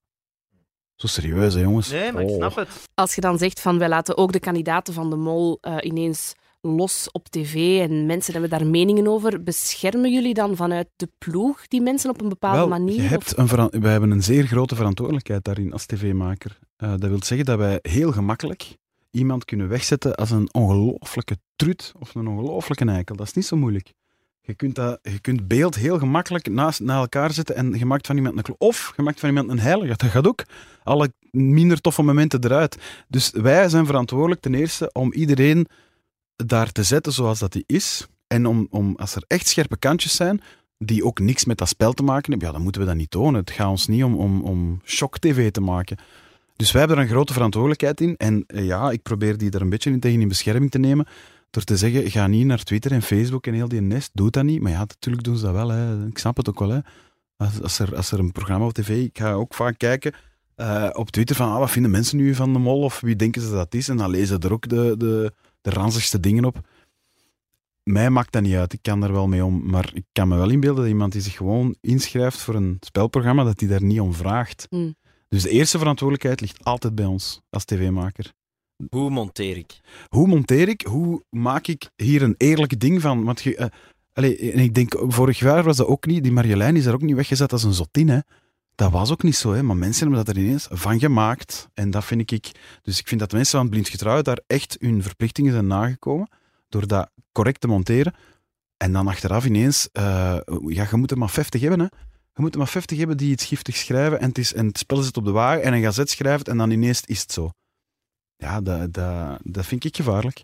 Zo serieus, hè, jongens. Nee, maar ik Oh. snap het. Als je dan zegt van wij laten ook de kandidaten van de mol eh, ineens los op tv en mensen hebben daar meningen over, beschermen jullie dan vanuit de ploeg die mensen op een bepaalde Wel, manier? je Of- hebt een wij hebben een zeer grote verantwoordelijkheid daarin als tv-maker. Eh, dat wil zeggen dat wij heel gemakkelijk iemand kunnen wegzetten als een ongelooflijke trut of een ongelooflijke eikel. Dat is niet zo moeilijk. Je kunt, dat, je kunt beeld heel gemakkelijk naast, na elkaar zetten en je maakt van iemand een klo- Of je maakt van iemand een heilige. Dat gaat ook. Alle minder toffe momenten eruit. Dus wij zijn verantwoordelijk ten eerste om iedereen daar te zetten zoals dat hij is. En om, om, als er echt scherpe kantjes zijn, die ook niks met dat spel te maken hebben, ja, dan moeten we dat niet tonen. Het gaat ons niet om, om, om shock-tv te maken. Dus wij hebben er een grote verantwoordelijkheid in. En eh, ja, ik probeer die er een beetje in tegen in bescherming te nemen. Door te zeggen, ga niet naar Twitter en Facebook en heel die nest. Doe dat niet. Maar ja, natuurlijk doen ze dat wel. Hè. Ik snap het ook wel. Hè. Als, als, er, als er een programma op tv... Ik ga ook vaak kijken eh, op Twitter van ah, wat vinden mensen nu van de mol of wie denken ze dat is. En dan lezen ze er ook de, de, de ranzigste dingen op. Mij maakt dat niet uit. Ik kan daar wel mee om. Maar ik kan me wel inbeelden dat iemand die zich gewoon inschrijft voor een spelprogramma, dat hij daar niet om vraagt. Hmm. Dus de eerste verantwoordelijkheid ligt altijd bij ons als tv-maker. Hoe monteer ik? Hoe monteer ik? Hoe maak ik hier een eerlijk ding van? Want je, eh, allee, en ik denk, vorig jaar was dat ook niet. Die Marjolein is daar ook niet weggezet als een zotin. Hè. Dat was ook niet zo, hè. maar mensen hebben dat er ineens van gemaakt. En dat vind ik. Dus ik vind dat de mensen van het Blindgetrouw daar echt hun verplichtingen zijn nagekomen. Door dat correct te monteren. En dan achteraf ineens, eh, ja, je moet er maar 50 hebben. Hè. Je moet er maar 50 hebben die iets giftigs schrijven. En het, is, en het spel zit op de wagen en een gazet schrijft. En dan ineens is het zo. Ja, dat, dat, dat vind ik gevaarlijk.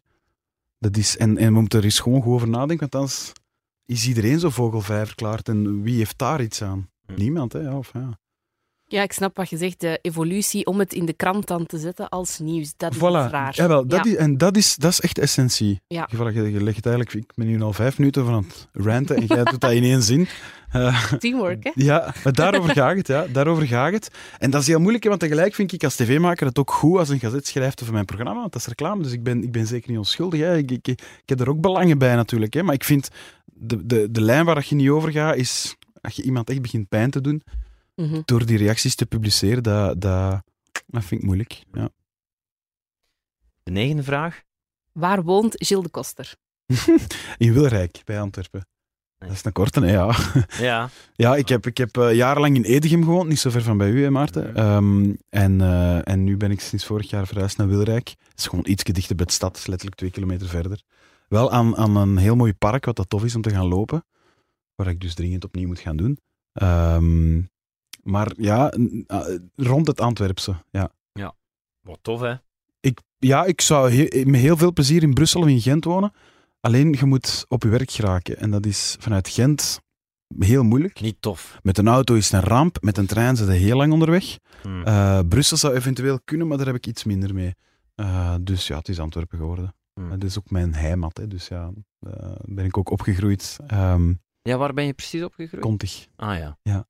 Dat is, en, en we moeten er eens gewoon goed over nadenken, want anders is iedereen zo vogelvrij verklaard. En wie heeft daar iets aan? Hm. Niemand, hè? Ja, Of, ja. Ja, ik snap wat je zegt, de evolutie om het in de krant dan te zetten als nieuws. Dat is Voilà. raar. Jawel, dat Ja. Is, en dat is, dat is echt essentie. Ja. Je, je, je legt eigenlijk, ik ben nu al vijf minuten van het ranten en jij doet dat in één zin. Eh, Teamwork, hè? Ja, maar daarover gaat het. Ja. Daarover gaat het. En dat is heel moeilijk, hè, want tegelijk vind ik als tv-maker het ook goed als een gazet schrijft over mijn programma, want dat is reclame, dus ik ben, ik ben zeker niet onschuldig. Hè. Ik, ik, ik heb er ook belangen bij natuurlijk, hè. maar ik vind de, de, de lijn waar je niet over gaat, is als je iemand echt begint pijn te doen Mhm. door die reacties te publiceren, dat, dat, dat vind ik moeilijk. Ja. De negende vraag. Waar woont Gilles de Koster? In Wilrijk, bij Antwerpen. Dat is een korte, hè, ja. Ja. Ja, ik heb, ik heb eh, jarenlang in Edegem gewoond, niet zo ver van bij u, hè, Maarten. Ehm, en, eh, en nu ben ik sinds vorig jaar verhuisd naar Wilrijk. Het is gewoon iets dichter bij de stad, letterlijk twee kilometer verder. Wel aan, aan een heel mooi park, wat dat tof is om te gaan lopen. Waar ik dus dringend opnieuw moet gaan doen. Ehm, maar ja, ah, rond het Antwerpse. Ja. Wat tof, hè? Ik, ja, ik zou he- met heel veel plezier in Brussel of in Gent wonen. Alleen je moet op je werk geraken. En dat is vanuit Gent heel moeilijk. Niet tof. Met een auto is het een ramp, met een trein zit je heel lang onderweg. Hm. Eh, Brussel zou eventueel kunnen, maar daar heb ik iets minder mee. Eh, dus ja, het is Antwerpen geworden. Hmm. Het is ook mijn heimat, hè, dus ja, daar ben ik ook opgegroeid. Ehm Ja, waar ben je precies opgegroeid? kontig. Ah ja. Ja.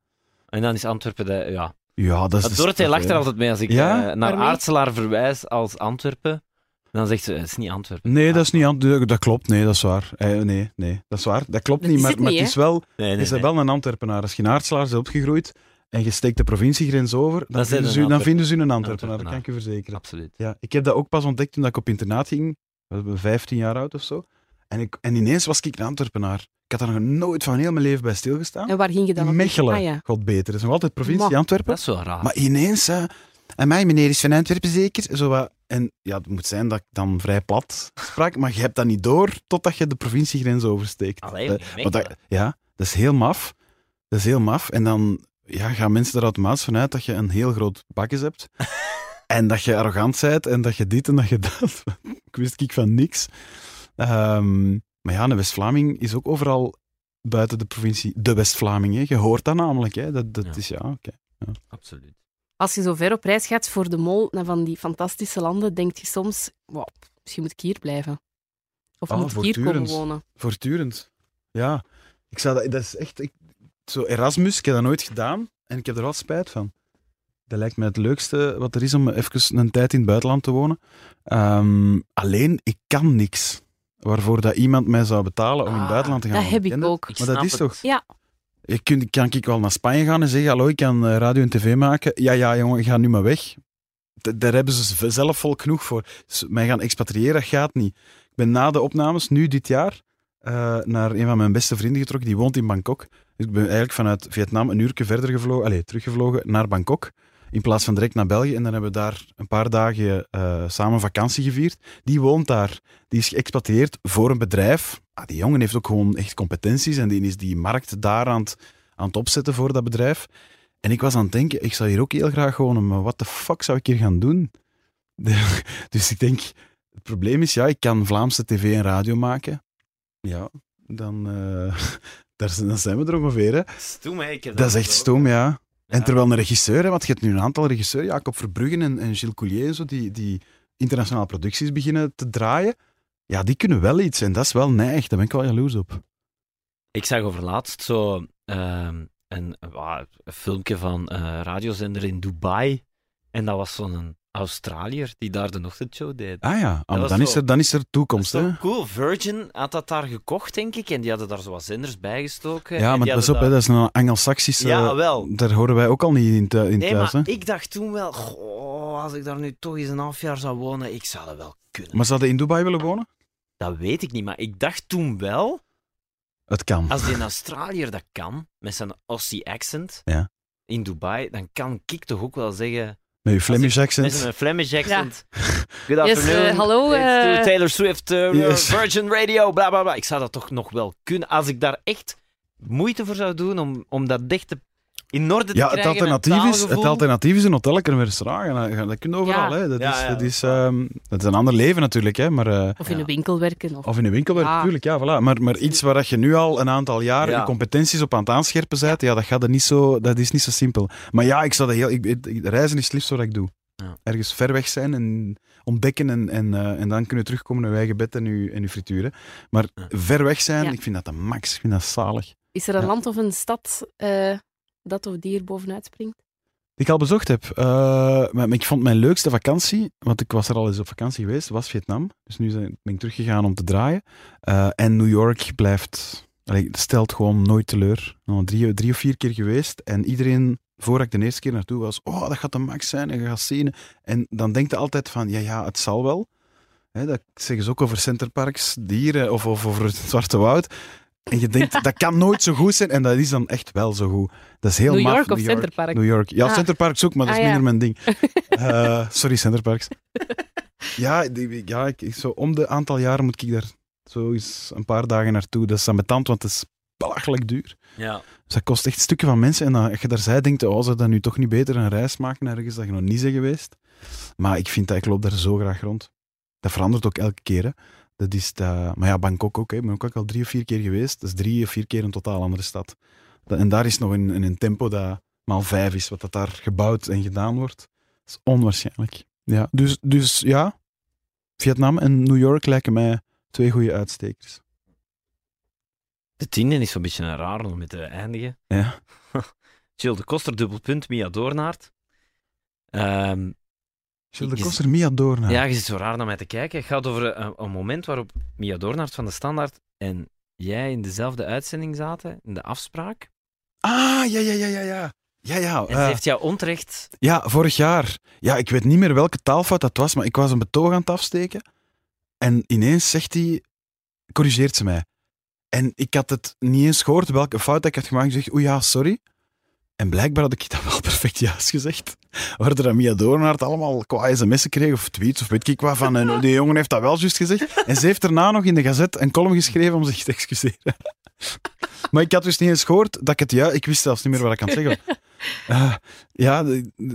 En dan is Antwerpen de... Ja. Ja, dat is... Dorothee toch, lacht er altijd mee als ik Ja? eh, naar? Aartselaar verwijs als Antwerpen. Dan zegt ze, het is niet Antwerpen. Nee, dat is niet aan, dat klopt. Nee, dat is waar. Eh, nee, nee, dat is waar. Dat klopt Dat niet, is maar, het maar niet, het is wel, Nee, je nee, wel een Antwerpenaar. Als je in Aartselaar bent opgegroeid en je steekt de provinciegrens over, dan, vinden, ze dan Antwerpen- vinden ze een Antwerpenaar. Dat kan ik je verzekeren. Absoluut. Ja, ik heb dat ook pas ontdekt toen ik op internaat ging. We ben 15 jaar oud of zo. En, ik, en ineens was ik een Antwerpenaar. Ik had daar nog nooit van heel mijn leven bij stilgestaan. En waar ging je dan op? Mechelen, Ah, ja. god beter. Dat is nog altijd provincie. Antwerpen. Dat is wel raar. Maar ineens, hè, en mij, meneer is van Antwerpen zeker? Zo wat, en ja, het moet zijn dat ik dan vrij plat sprak, maar je hebt dat niet door totdat je de provinciegrens oversteekt. Allee, Dat- Mechelen. want dat- ja, dat is heel maf. Dat is heel maf. En dan ja, gaan mensen er automatisch vanuit dat je een heel groot bakjes hebt. en dat je arrogant bent en dat je dit en dat je dat. ik wist ik van niks. Ehm, maar ja, een West-Vlaming is ook overal buiten de provincie de West-Vlaming. hè. Je hoort dat namelijk. Hè. Dat, dat Ja. is ja, oké. Absoluut. Als je zo ver op reis gaat voor de mol naar van die fantastische landen, denk je soms, wow, misschien moet ik hier blijven. Of Ah, moet ik hier komen wonen. Voortdurend. Ja. Ik zou dat, dat is echt... Ik, zo Erasmus, ik heb dat nooit gedaan en ik heb er wel spijt van. Dat lijkt me het leukste wat er is om even een tijd in het buitenland te wonen. Ehm, alleen, ik kan niks waarvoor dat iemand mij zou betalen om in het Ah, buitenland te gaan Dat heb ik ook. Ik Maar dat is het. toch... Ja. Je kunt, kan ik wel naar Spanje gaan en zeggen, hallo, ik kan eh, radio en tv maken. Ja, ja, jongen, ga nu maar weg. Daar hebben ze zelf volk genoeg voor. Dus mij gaan expatriëren, dat gaat niet. Ik ben na de opnames, nu dit jaar, eh, naar een van mijn beste vrienden getrokken. Die woont in Bangkok. Dus ik ben eigenlijk vanuit Vietnam een uurtje verder gevlogen, allez, teruggevlogen naar Bangkok. In plaats van direct naar België. En dan hebben we daar een paar dagen eh, samen vakantie gevierd. Die woont daar. Die is geëxploiteerd voor een bedrijf. Ah, die jongen heeft ook gewoon echt competenties. En die is die markt daar aan het, aan het opzetten voor dat bedrijf. En ik was aan het denken, ik zou hier ook heel graag wonen. Maar wat de fuck zou ik hier gaan doen? De- dus ik denk, het probleem is, ja, ik kan Vlaamse tv en radio maken. Ja, dan, eh, daar, zijn- dan zijn we er ongeveer. Hè. Stoem, hè. Heb Dat is echt stom, ja. En terwijl een regisseur, hè, je hebt nu een aantal regisseurs, Jacob Verbruggen en, en Gilles Coulier zo, die, die internationale producties beginnen te draaien, ja, die kunnen wel iets. En dat is wel neig, daar ben ik wel jaloers op. Ik zag overlaatst zo ehm, een, een filmpje van een radiozender in Dubai. En dat was zo'n Australiër die daar de ochtendshow deed. Ah ja, ah, maar dan, is er, dan is er Dat toekomst. is Hè? cool. Virgin had dat daar gekocht, denk ik. En die hadden daar zo wat zenders bijgestoken. Ja, en maar pas op, hè, dat is een Anglo-Saxische... Ja, wel. Daar horen wij ook al niet in, in Nee, thuis. maar Hè? ik dacht toen wel, goh, als ik daar nu toch eens een half jaar zou wonen, ik zou dat wel kunnen. Maar zouden in Dubai willen wonen? Dat weet ik niet, maar ik dacht toen wel, Het kan. als die in Australiër dat kan, met zijn Aussie accent, Ja. in Dubai, dan kan ik toch ook wel zeggen, Met je Flemish met accent. zijn Flemish accent, good Yes, afternoon, eh, hallo, eh. Taylor Swift, uh, Yes. Virgin Radio, bla bla bla. Ik zou dat toch nog wel kunnen, als ik daar echt moeite voor zou doen om, om dat dicht te, in orde te Ja, het alternatief, is, het alternatief is een hotel en een restaurant. En dat, kun je overal. Ja. Hè. Dat, Ja, is, ja, dat, is, ehm, dat is een ander leven natuurlijk. Hè. Maar, eh, Of in Ja. een winkel werken. Of... Of in een winkel werken, natuurlijk, ja, voilà. Maar, maar iets waar dat je nu al een aantal jaar Ja. je competenties op aan het aanscherpen bent, ja, dat, gaat er niet zo, dat is niet zo simpel. Maar ja, ik zou dat heel, ik, ik- reizen is het liefst wat ik doe. Ja. Ergens ver weg zijn en ontdekken en, en, eh, en dan kunnen terugkomen naar je eigen bed en je, en je frituren. Maar Ja. ver weg zijn, Ja. ik vind dat de max. Ik vind dat zalig. Is er een Ja. land of een stad eh, dat of die er bovenuit springt? Die ik al bezocht heb. Eh, maar, ik vond mijn leukste vakantie, want ik was er al eens op vakantie geweest, was Vietnam. Dus nu ben ik teruggegaan om te draaien. Eh, en New York blijft, stelt gewoon nooit teleur. Nog drie, drie of vier keer geweest. En iedereen, voordat ik de eerste keer naartoe was, oh, dat gaat de max zijn en je gaat zien. En dan denkt je altijd van, ja, ja, het zal wel. Dat zeggen ze ook over centerparks, dieren of, of over het Zwarte Woud. En je denkt, dat kan nooit zo goed zijn. En dat is dan echt wel zo goed. Dat is heel New maf, York of Centerpark? New York. Ja, Ah. Centerparks ook, maar dat is Ah, ja. minder mijn ding. Eh, sorry, Centerparks. ja, die, ja ik, zo om de aantal jaren moet ik daar zo eens een paar dagen naartoe. Dat is ambetant, want het is belachelijk duur. Ja. Dus dat kost echt stukken van mensen. En dan, als je daar zij denkt, oh, zou dat nu toch niet beter een reis maken ergens dat je nog niet bent geweest? Maar ik vind dat, ik loop daar zo graag rond. Dat verandert ook elke keer, hè. Dat is dat, maar ja, Bangkok ook. Hè. Ik ben ook al drie of vier keer geweest. Dat is drie of vier keer een totaal andere stad. Dat- en daar is nog een, een tempo dat maal vijf is, wat dat daar gebouwd en gedaan wordt. Dat is onwaarschijnlijk. Ja, dus, dus ja, Vietnam en New York lijken mij twee goede uitstekers. De tiende is zo'n beetje een raar om mee te eindigen. Ja. Jill de Koster, dubbelpunt, Mia Doornaert. Ehm, Gilles de Koster, Mia Doorna. Ja, je zit zo raar naar mij te kijken. Het gaat over een, een moment waarop Mia Doornaert van de Standaard en jij in dezelfde uitzending zaten, in de afspraak. Ah, ja, ja, ja, ja, ja. Ja, ja. En ze eh, heeft jou onterecht... ja, vorig jaar. Ja, ik weet niet meer welke taalfout dat was, maar ik was een betoog aan het afsteken. En ineens zegt hij, corrigeert ze mij. En ik had het niet eens gehoord welke fout ik had gemaakt. Ik zeg, oeh ja, sorry. En blijkbaar had ik dat wel perfect juist gezegd. Waardoor Mia Doornaert allemaal qua sms'en kreeg, of tweets, of weet ik wat, van en die jongen heeft dat wel juist gezegd. En ze heeft daarna nog in de gazet een column geschreven om zich te excuseren. Maar ik had dus niet eens gehoord dat ik het ja, ik wist zelfs niet meer wat ik aan het zeggen. Eh, ja,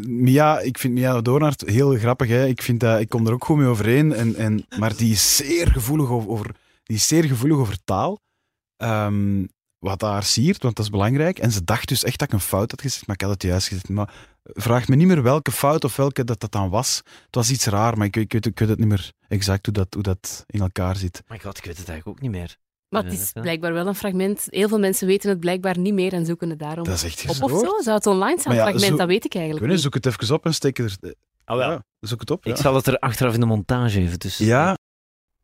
Mia, ik vind Mia Doornaert heel grappig. Hè. Ik, vind dat, ik kom er ook goed mee overeen. En, en, maar die is zeer gevoelig over, die is zeer gevoelig over taal. Ehm, wat haar siert, want dat is belangrijk. En ze dacht dus echt dat ik een fout had gezegd, maar ik had het juist gezegd. Maar vraagt me niet meer welke fout of welke dat, dat dan was. Het was iets raar, maar ik, ik, weet, ik weet het niet meer exact hoe dat, hoe dat in elkaar zit. Maar god, ik weet het eigenlijk ook niet meer. Maar het is blijkbaar wel een fragment. Heel veel mensen weten het blijkbaar niet meer en zoeken het daarom Dat is echt op of zo. Zou het online Maar ja, fragment? zo- Dat weet ik eigenlijk niet, niet. zoek het even op en steek er... Ah, wel. Ja, zoek het op. Ik ja. zal het er achteraf in de montage even tussen. Ja,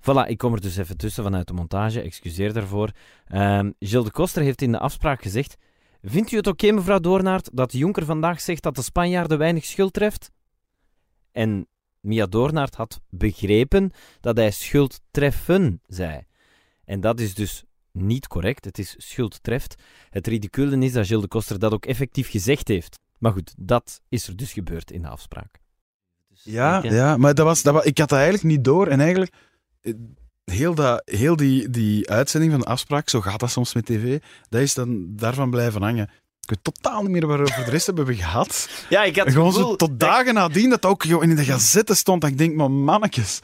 Voilà, ik kom er dus even tussen vanuit de montage. Excuseer daarvoor. Ehm Gilles de Koster heeft in de afspraak gezegd... Vindt u het oké, mevrouw Doornaert, dat Jonker vandaag zegt dat de Spanjaarden weinig schuld treft? En Mia Doornaert had begrepen dat hij schuld treffen zei. En dat is dus niet correct. Het is schuld treft. Het ridicule is dat Gilles de Koster dat ook effectief gezegd heeft. Maar goed, dat is er dus gebeurd in de afspraak. Dus Ja, ik, eh, ja maar dat was, dat was, ik had dat eigenlijk niet door. En eigenlijk, heel, dat, heel die, die uitzending van de afspraak, zo gaat dat soms met tv, dat is dan daarvan blijven hangen. Ik weet totaal niet meer waarover de rest hebben we gehad. Ja, ik had het gewoon gevoel zo tot dagen nadien dat ook in de gazette stond. Dat ik denk, maar mannetjes.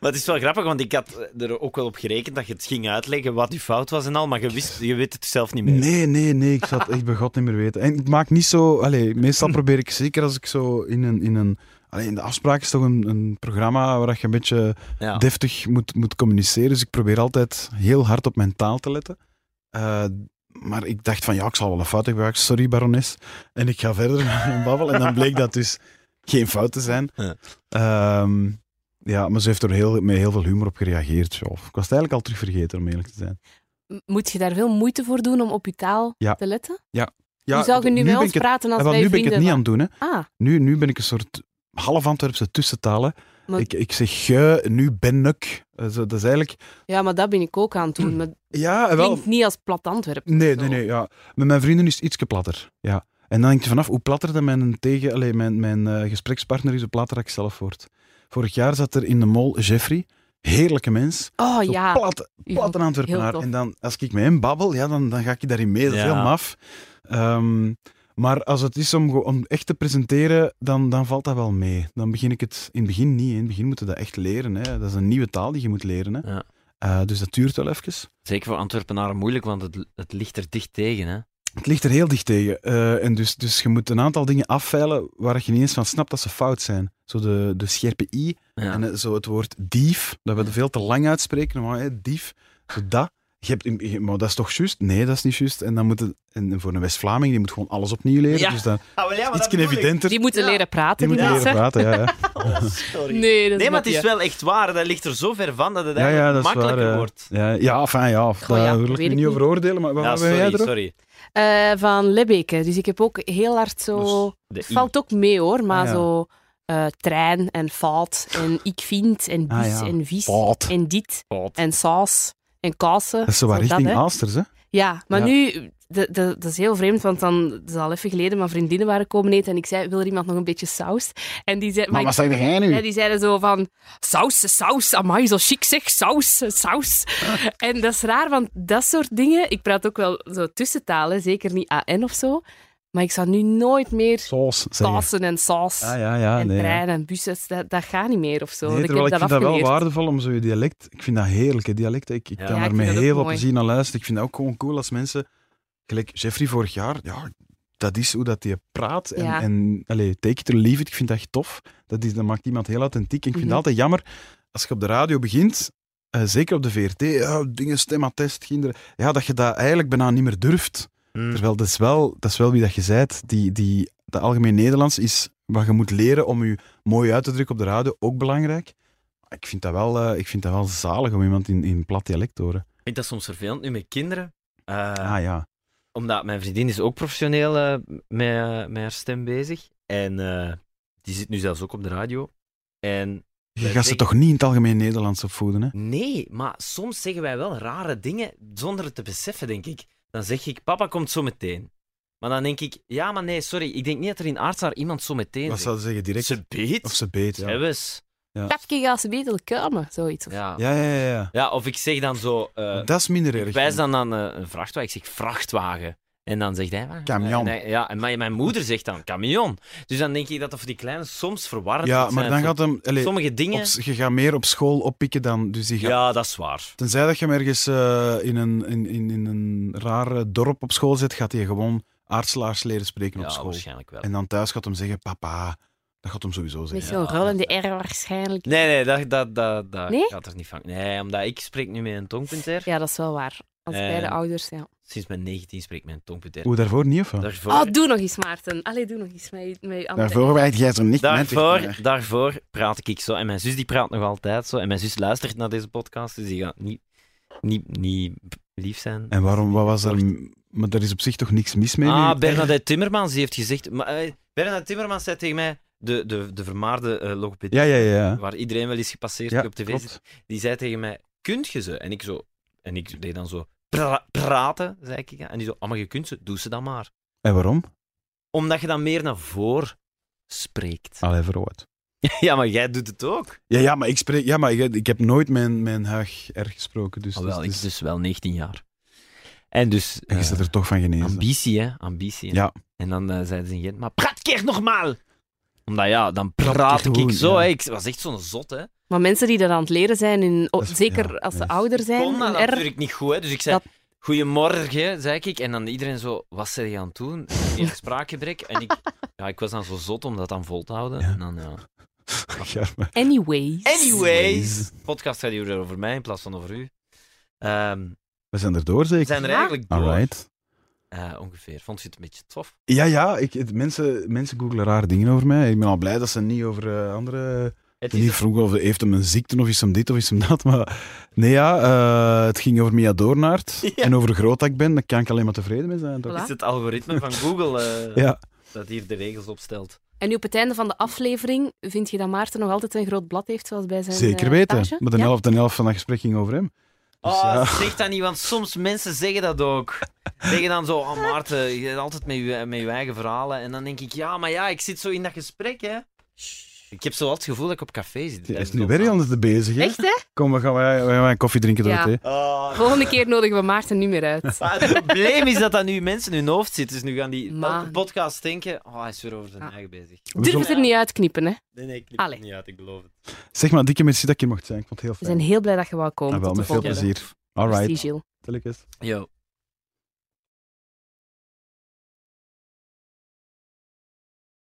Maar het is wel grappig, want ik had er ook wel op gerekend dat je het ging uitleggen wat je fout was en al, maar je, wist, je weet het zelf niet meer. Nee, nee, nee. Ik zat echt bij God niet meer weten. En ik maak niet zo... Allee, meestal probeer ik, zeker als ik zo in een... In een allee, in de afspraak is toch een, een programma waar je een beetje Ja. deftig moet, moet communiceren. Dus ik probeer altijd heel hard op mijn taal te letten. Eh, maar ik dacht van, ja, ik zal wel een fout hebben gemaakt. Sorry, barones. En ik ga verder met mijn babbel. En dan bleek dat dus geen fout te zijn. Ja. Ehm, ja, maar ze heeft er heel, met heel veel humor op gereageerd. Ja, ik was het eigenlijk al terug vergeten, om eerlijk te zijn. Moet je daar veel moeite voor doen om op je taal Ja. te letten? Ja, Hoe zou je nu, met ben ons ik het- praten als Ah, wel, wij nu ben ik het niet aan het doen. Hè. Ah, Nu, nu ben ik een soort half Antwerpse tussentalen. Maar- Ik, ik zeg ge, nu ben ik. Eh, zo, dat is eigenlijk... ja, maar dat ben ik ook aan het doen. Maar het Ja, wel. klinkt niet als plat Antwerpen. Nee, nee, nee. Ja. Met mijn vrienden is het iets platter. Ja. En dan denk je vanaf hoe platter dat mijn, tegen, allee, mijn, mijn eh, gesprekspartner is, hoe platter ik zelf word. Vorig jaar zat er in de mol Jeffrey. Heerlijke mens. Oh Zo ja. plat, plat een Antwerpenaar. En dan, als ik met hem babbel, ja, dan, dan ga ik daarin mee. Dat is Ja. heel maf. Ehm, maar als het is om, om echt te presenteren, dan, dan valt dat wel mee. Dan begin ik het in het begin niet. In het begin moeten we dat echt leren. Hè. Dat is een nieuwe taal die je moet leren. Hè. Ja. Eh, dus dat duurt wel even. Zeker voor Antwerpenaren moeilijk, want het, het ligt er dicht tegen. Hè? Het ligt er heel dicht tegen. Eh, en dus, dus je moet een aantal dingen afveilen waar je niet eens van snapt dat ze fout zijn. Zo de, de scherpe i Ja. en eh, zo het woord dief, dat we het veel te lang uitspreken. Maar hè, dief, zo dat. Je hebt, je- maar dat is toch juist? Nee, dat is niet juist. En dan moet het, en voor een West-Vlaming, die moet gewoon alles opnieuw leren. Ja. Dus dan Ah, wel ja, iets evidenter. Die moeten Ja. leren praten, Die die, moeten leren praten, ja. ja. Oh, sorry. Nee, dat Nee, maar het is wel echt waar. Dat ligt er zo ver van dat het Ja, ja, eigenlijk dat is waar. makkelijker ja. wordt. Ja, ja, enfin, ja. Goh, ja, daar wil ik niet niet. over oordelen, maar wat Ja, wat ben jij sorry, erop? sorry. Eh, van Lebbeke. Dus ik heb ook heel hard zo... I. valt ook mee hoor, maar Ah, ja. zo eh, trein en fout en ik vind en bis Ah, ja. en vis Fout. en dit Fout. en saus en kassen. Dat is zo richting. Aalsters, hè? Ja, maar Ja. nu, dat is heel vreemd, want dan, dat is al even geleden, mijn vriendinnen waren komen eten en ik zei, wil er iemand nog een beetje saus? En die, zei, Maar wat zeg jij nu? ja, die zeiden zo van, saus, saus, amai, zo chic zeg, saus, saus. En dat is raar, want dat soort dingen, ik praat ook wel zo tussentalen, zeker niet AN of zo, maar ik zou nu nooit meer Saus, je. en saus Ah, ja, ja, en nee. ja. treinen en bussen, dat, dat gaat niet meer of zo. Nee, ik terwijl heb ik dat vind dat wel waardevol om zo je dialect... Ik vind dat heerlijk, hè, dialect. Ik, ik Ja. kan ik met heel veel plezier naar luisteren. Ik vind dat ook gewoon cool als mensen... Gelijk Jeffrey vorig jaar, ja, dat is hoe dat hij praat. En, Ja. en allee, take it or leave it, ik vind dat echt tof. Dat, is, dat maakt iemand heel authentiek. En ik vind Mhm. het altijd jammer, als je op de radio begint, eh, zeker op de VRT, ja, dingen, stemattest, kinderen, ja, dat je dat eigenlijk bijna niet meer durft. Hmm. Terwijl dat is wel, dat is wel wie dat je zijt. Die, die, dat algemeen Nederlands is wat je moet leren om je mooi uit te drukken op de radio, ook belangrijk. Ik vind dat wel, eh, ik vind dat wel zalig om iemand in, in plat dialect te horen. Ik vind dat soms vervelend nu met kinderen. Eh, ah ja. Omdat mijn vriendin is ook professioneel eh, met, met haar stem bezig. En eh, die zit nu zelfs ook op de radio. En Je gaat ze toch niet in het algemeen Nederlands opvoeden, hè? Nee, maar soms zeggen wij wel rare dingen zonder het te beseffen, denk ik. Dan zeg ik, papa komt zo meteen. Maar dan denk ik, ja, maar nee, sorry. Ik denk niet dat er in Aardsaar iemand zo meteen Wat zou ze zeggen? Direct? Ze beet. Of ze beet, ja. Sebes. Papje gaat ze beter komen, zoiets. Ja. Ja, ja, ja. ja. ja, of ik zeg dan zo... eh, dat is minder ik erg. wijs dan aan eh, een vrachtwagen. Ik zeg vrachtwagen. En dan zegt hij... wat? Camion. En hij- ja, en mijn, mijn moeder zegt dan camion. Dus dan denk ik dat dat voor die kleine soms verwarrend Ja, maar zijn. dan gaat hem... allee, Sommige dingen... op- je gaat meer op school oppikken dan... Dus die gaat, Ja, dat is waar. Tenzij dat je hem ergens eh, in, een, in, in, in een raar dorp op school zit, gaat hij gewoon aardslaars leren spreken op Ja, school. waarschijnlijk wel. En dan thuis gaat hem zeggen, papa. Dat gaat hem sowieso Met zeggen. zo'n Ja. rollende R waarschijnlijk. Nee, nee, dat, dat, dat, dat Nee? gaat er niet van. Nee, omdat ik spreek nu met een tongpunter. Ja, dat is wel waar. Als beide ouders, ja. Sinds mijn 19 spreek ik met een tongpunter. Hoe, daarvoor niet, of wat? Daarvoor, Oh, doe nog eens, Maarten. Allee, doe nog eens met, met Daarvoor weet jij zo niet daarvoor, met daarvoor praat ik zo. En mijn zus die praat nog altijd zo. En mijn zus luistert naar deze podcast, dus die gaat niet, niet, niet lief zijn. En waarom, wat was er... Maar er is op zich toch niks mis mee? Ah, nu? Bernadette Timmermans die heeft gezegd... Maar, eh, Bernadette Timmermans zei tegen mij, de, de, de vermaarde eh, logopedie, Ja, ja, ja. ja. waar iedereen wel eens gepasseerd ja die op tv zit, die zei tegen mij, kunt je ze? En ik zo... En ik deed dan zo... pra- praten, zei ik. En die zo, ah, maar je kunt ze, doe ze dan maar. En waarom? Omdat je dan meer naar voren spreekt. Allee, voor wat? Ja, maar jij doet het ook. Ja, ja, maar ik spreek... Ja, maar ik, ik heb nooit mijn, mijn huig erg gesproken. Dus, Oh, wel, dus, ik dus- dus wel 19 jaar. En dus... en je eh, zit er toch van genezen. ambitie, hè. Ambitie. hè. Ja. En dan eh, zeiden ze in Gent, maar praat keer nogmaal! Omdat ja, dan Praat ik zo, ja. hè. Ik was echt zo'n zot, hè. Maar mensen die dat aan het leren zijn, in, oh, is- zeker ja, als ze ouder zijn, kon dat in R, natuurlijk niet goed, hè. Dus ik zei, Dat- goedemorgen, zei ik. En dan iedereen zo, wat zijn je aan het doen? Geen spraakgebrek. En ik, ja, ik was dan zo zot om dat dan vol te houden. Ja. En dan, ja. Anyways. Anyways, de podcast gaat hier over mij in plaats van over u. Ehm, We zijn er door, we zeker? zijn er Ja. eigenlijk door. Alright. Eh, ongeveer. Vond je het een beetje tof? Ja, ja, ik, het- mensen, mensen googelen rare dingen over mij. Ik ben al blij dat ze niet over eh, andere... Het Niet vroeger of heeft hem een ziekte of is hem dit of is hem dat. Maar nee, ja, eh, het ging over Mia Doornaert Ja. en over hoe groot dat ik ben. Daar kan ik alleen maar tevreden mee zijn. toch? Voilà. is het algoritme van Google eh, Ja. dat hier de regels opstelt. En nu op het einde van de aflevering vind je dat Maarten nog altijd een groot blad heeft, zoals bij zijn Zeker eh, weten. Maar de Ja? helft, de helft van dat gesprek ging over hem. Dus Oh, ja. zeg dat niet, want soms mensen zeggen dat ook. Zeggen dan zo, oh Maarten, je bent altijd met je, met je eigen verhalen. En dan denk ik, ja, maar ja, ik zit zo in dat gesprek, hè. Ik heb zo altijd het gevoel dat ik op café zit. Hij is nu weer anders te bezig. Hè? Echt, hè? Kom, we gaan wij, wij gaan een koffie drinken door Ja. het thee. Oh, Volgende keer nodigen we Maarten niet meer uit. maar het probleem is dat dat nu mensen in hun hoofd zit. Dus nu gaan die elke podcast denken, oh, hij is weer over zijn Ah. eigen bezig. We Durf het er niet uitknippen, hè? Nee, nee, ik knip Allee. het niet uit, ik beloof het. Zeg maar, dikke merci dat hier mocht zijn. Ik vond het heel We fijn. zijn heel blij dat je wou komen. Ah, wel, met veel plezier. All right. Merci, Gilles. Yo.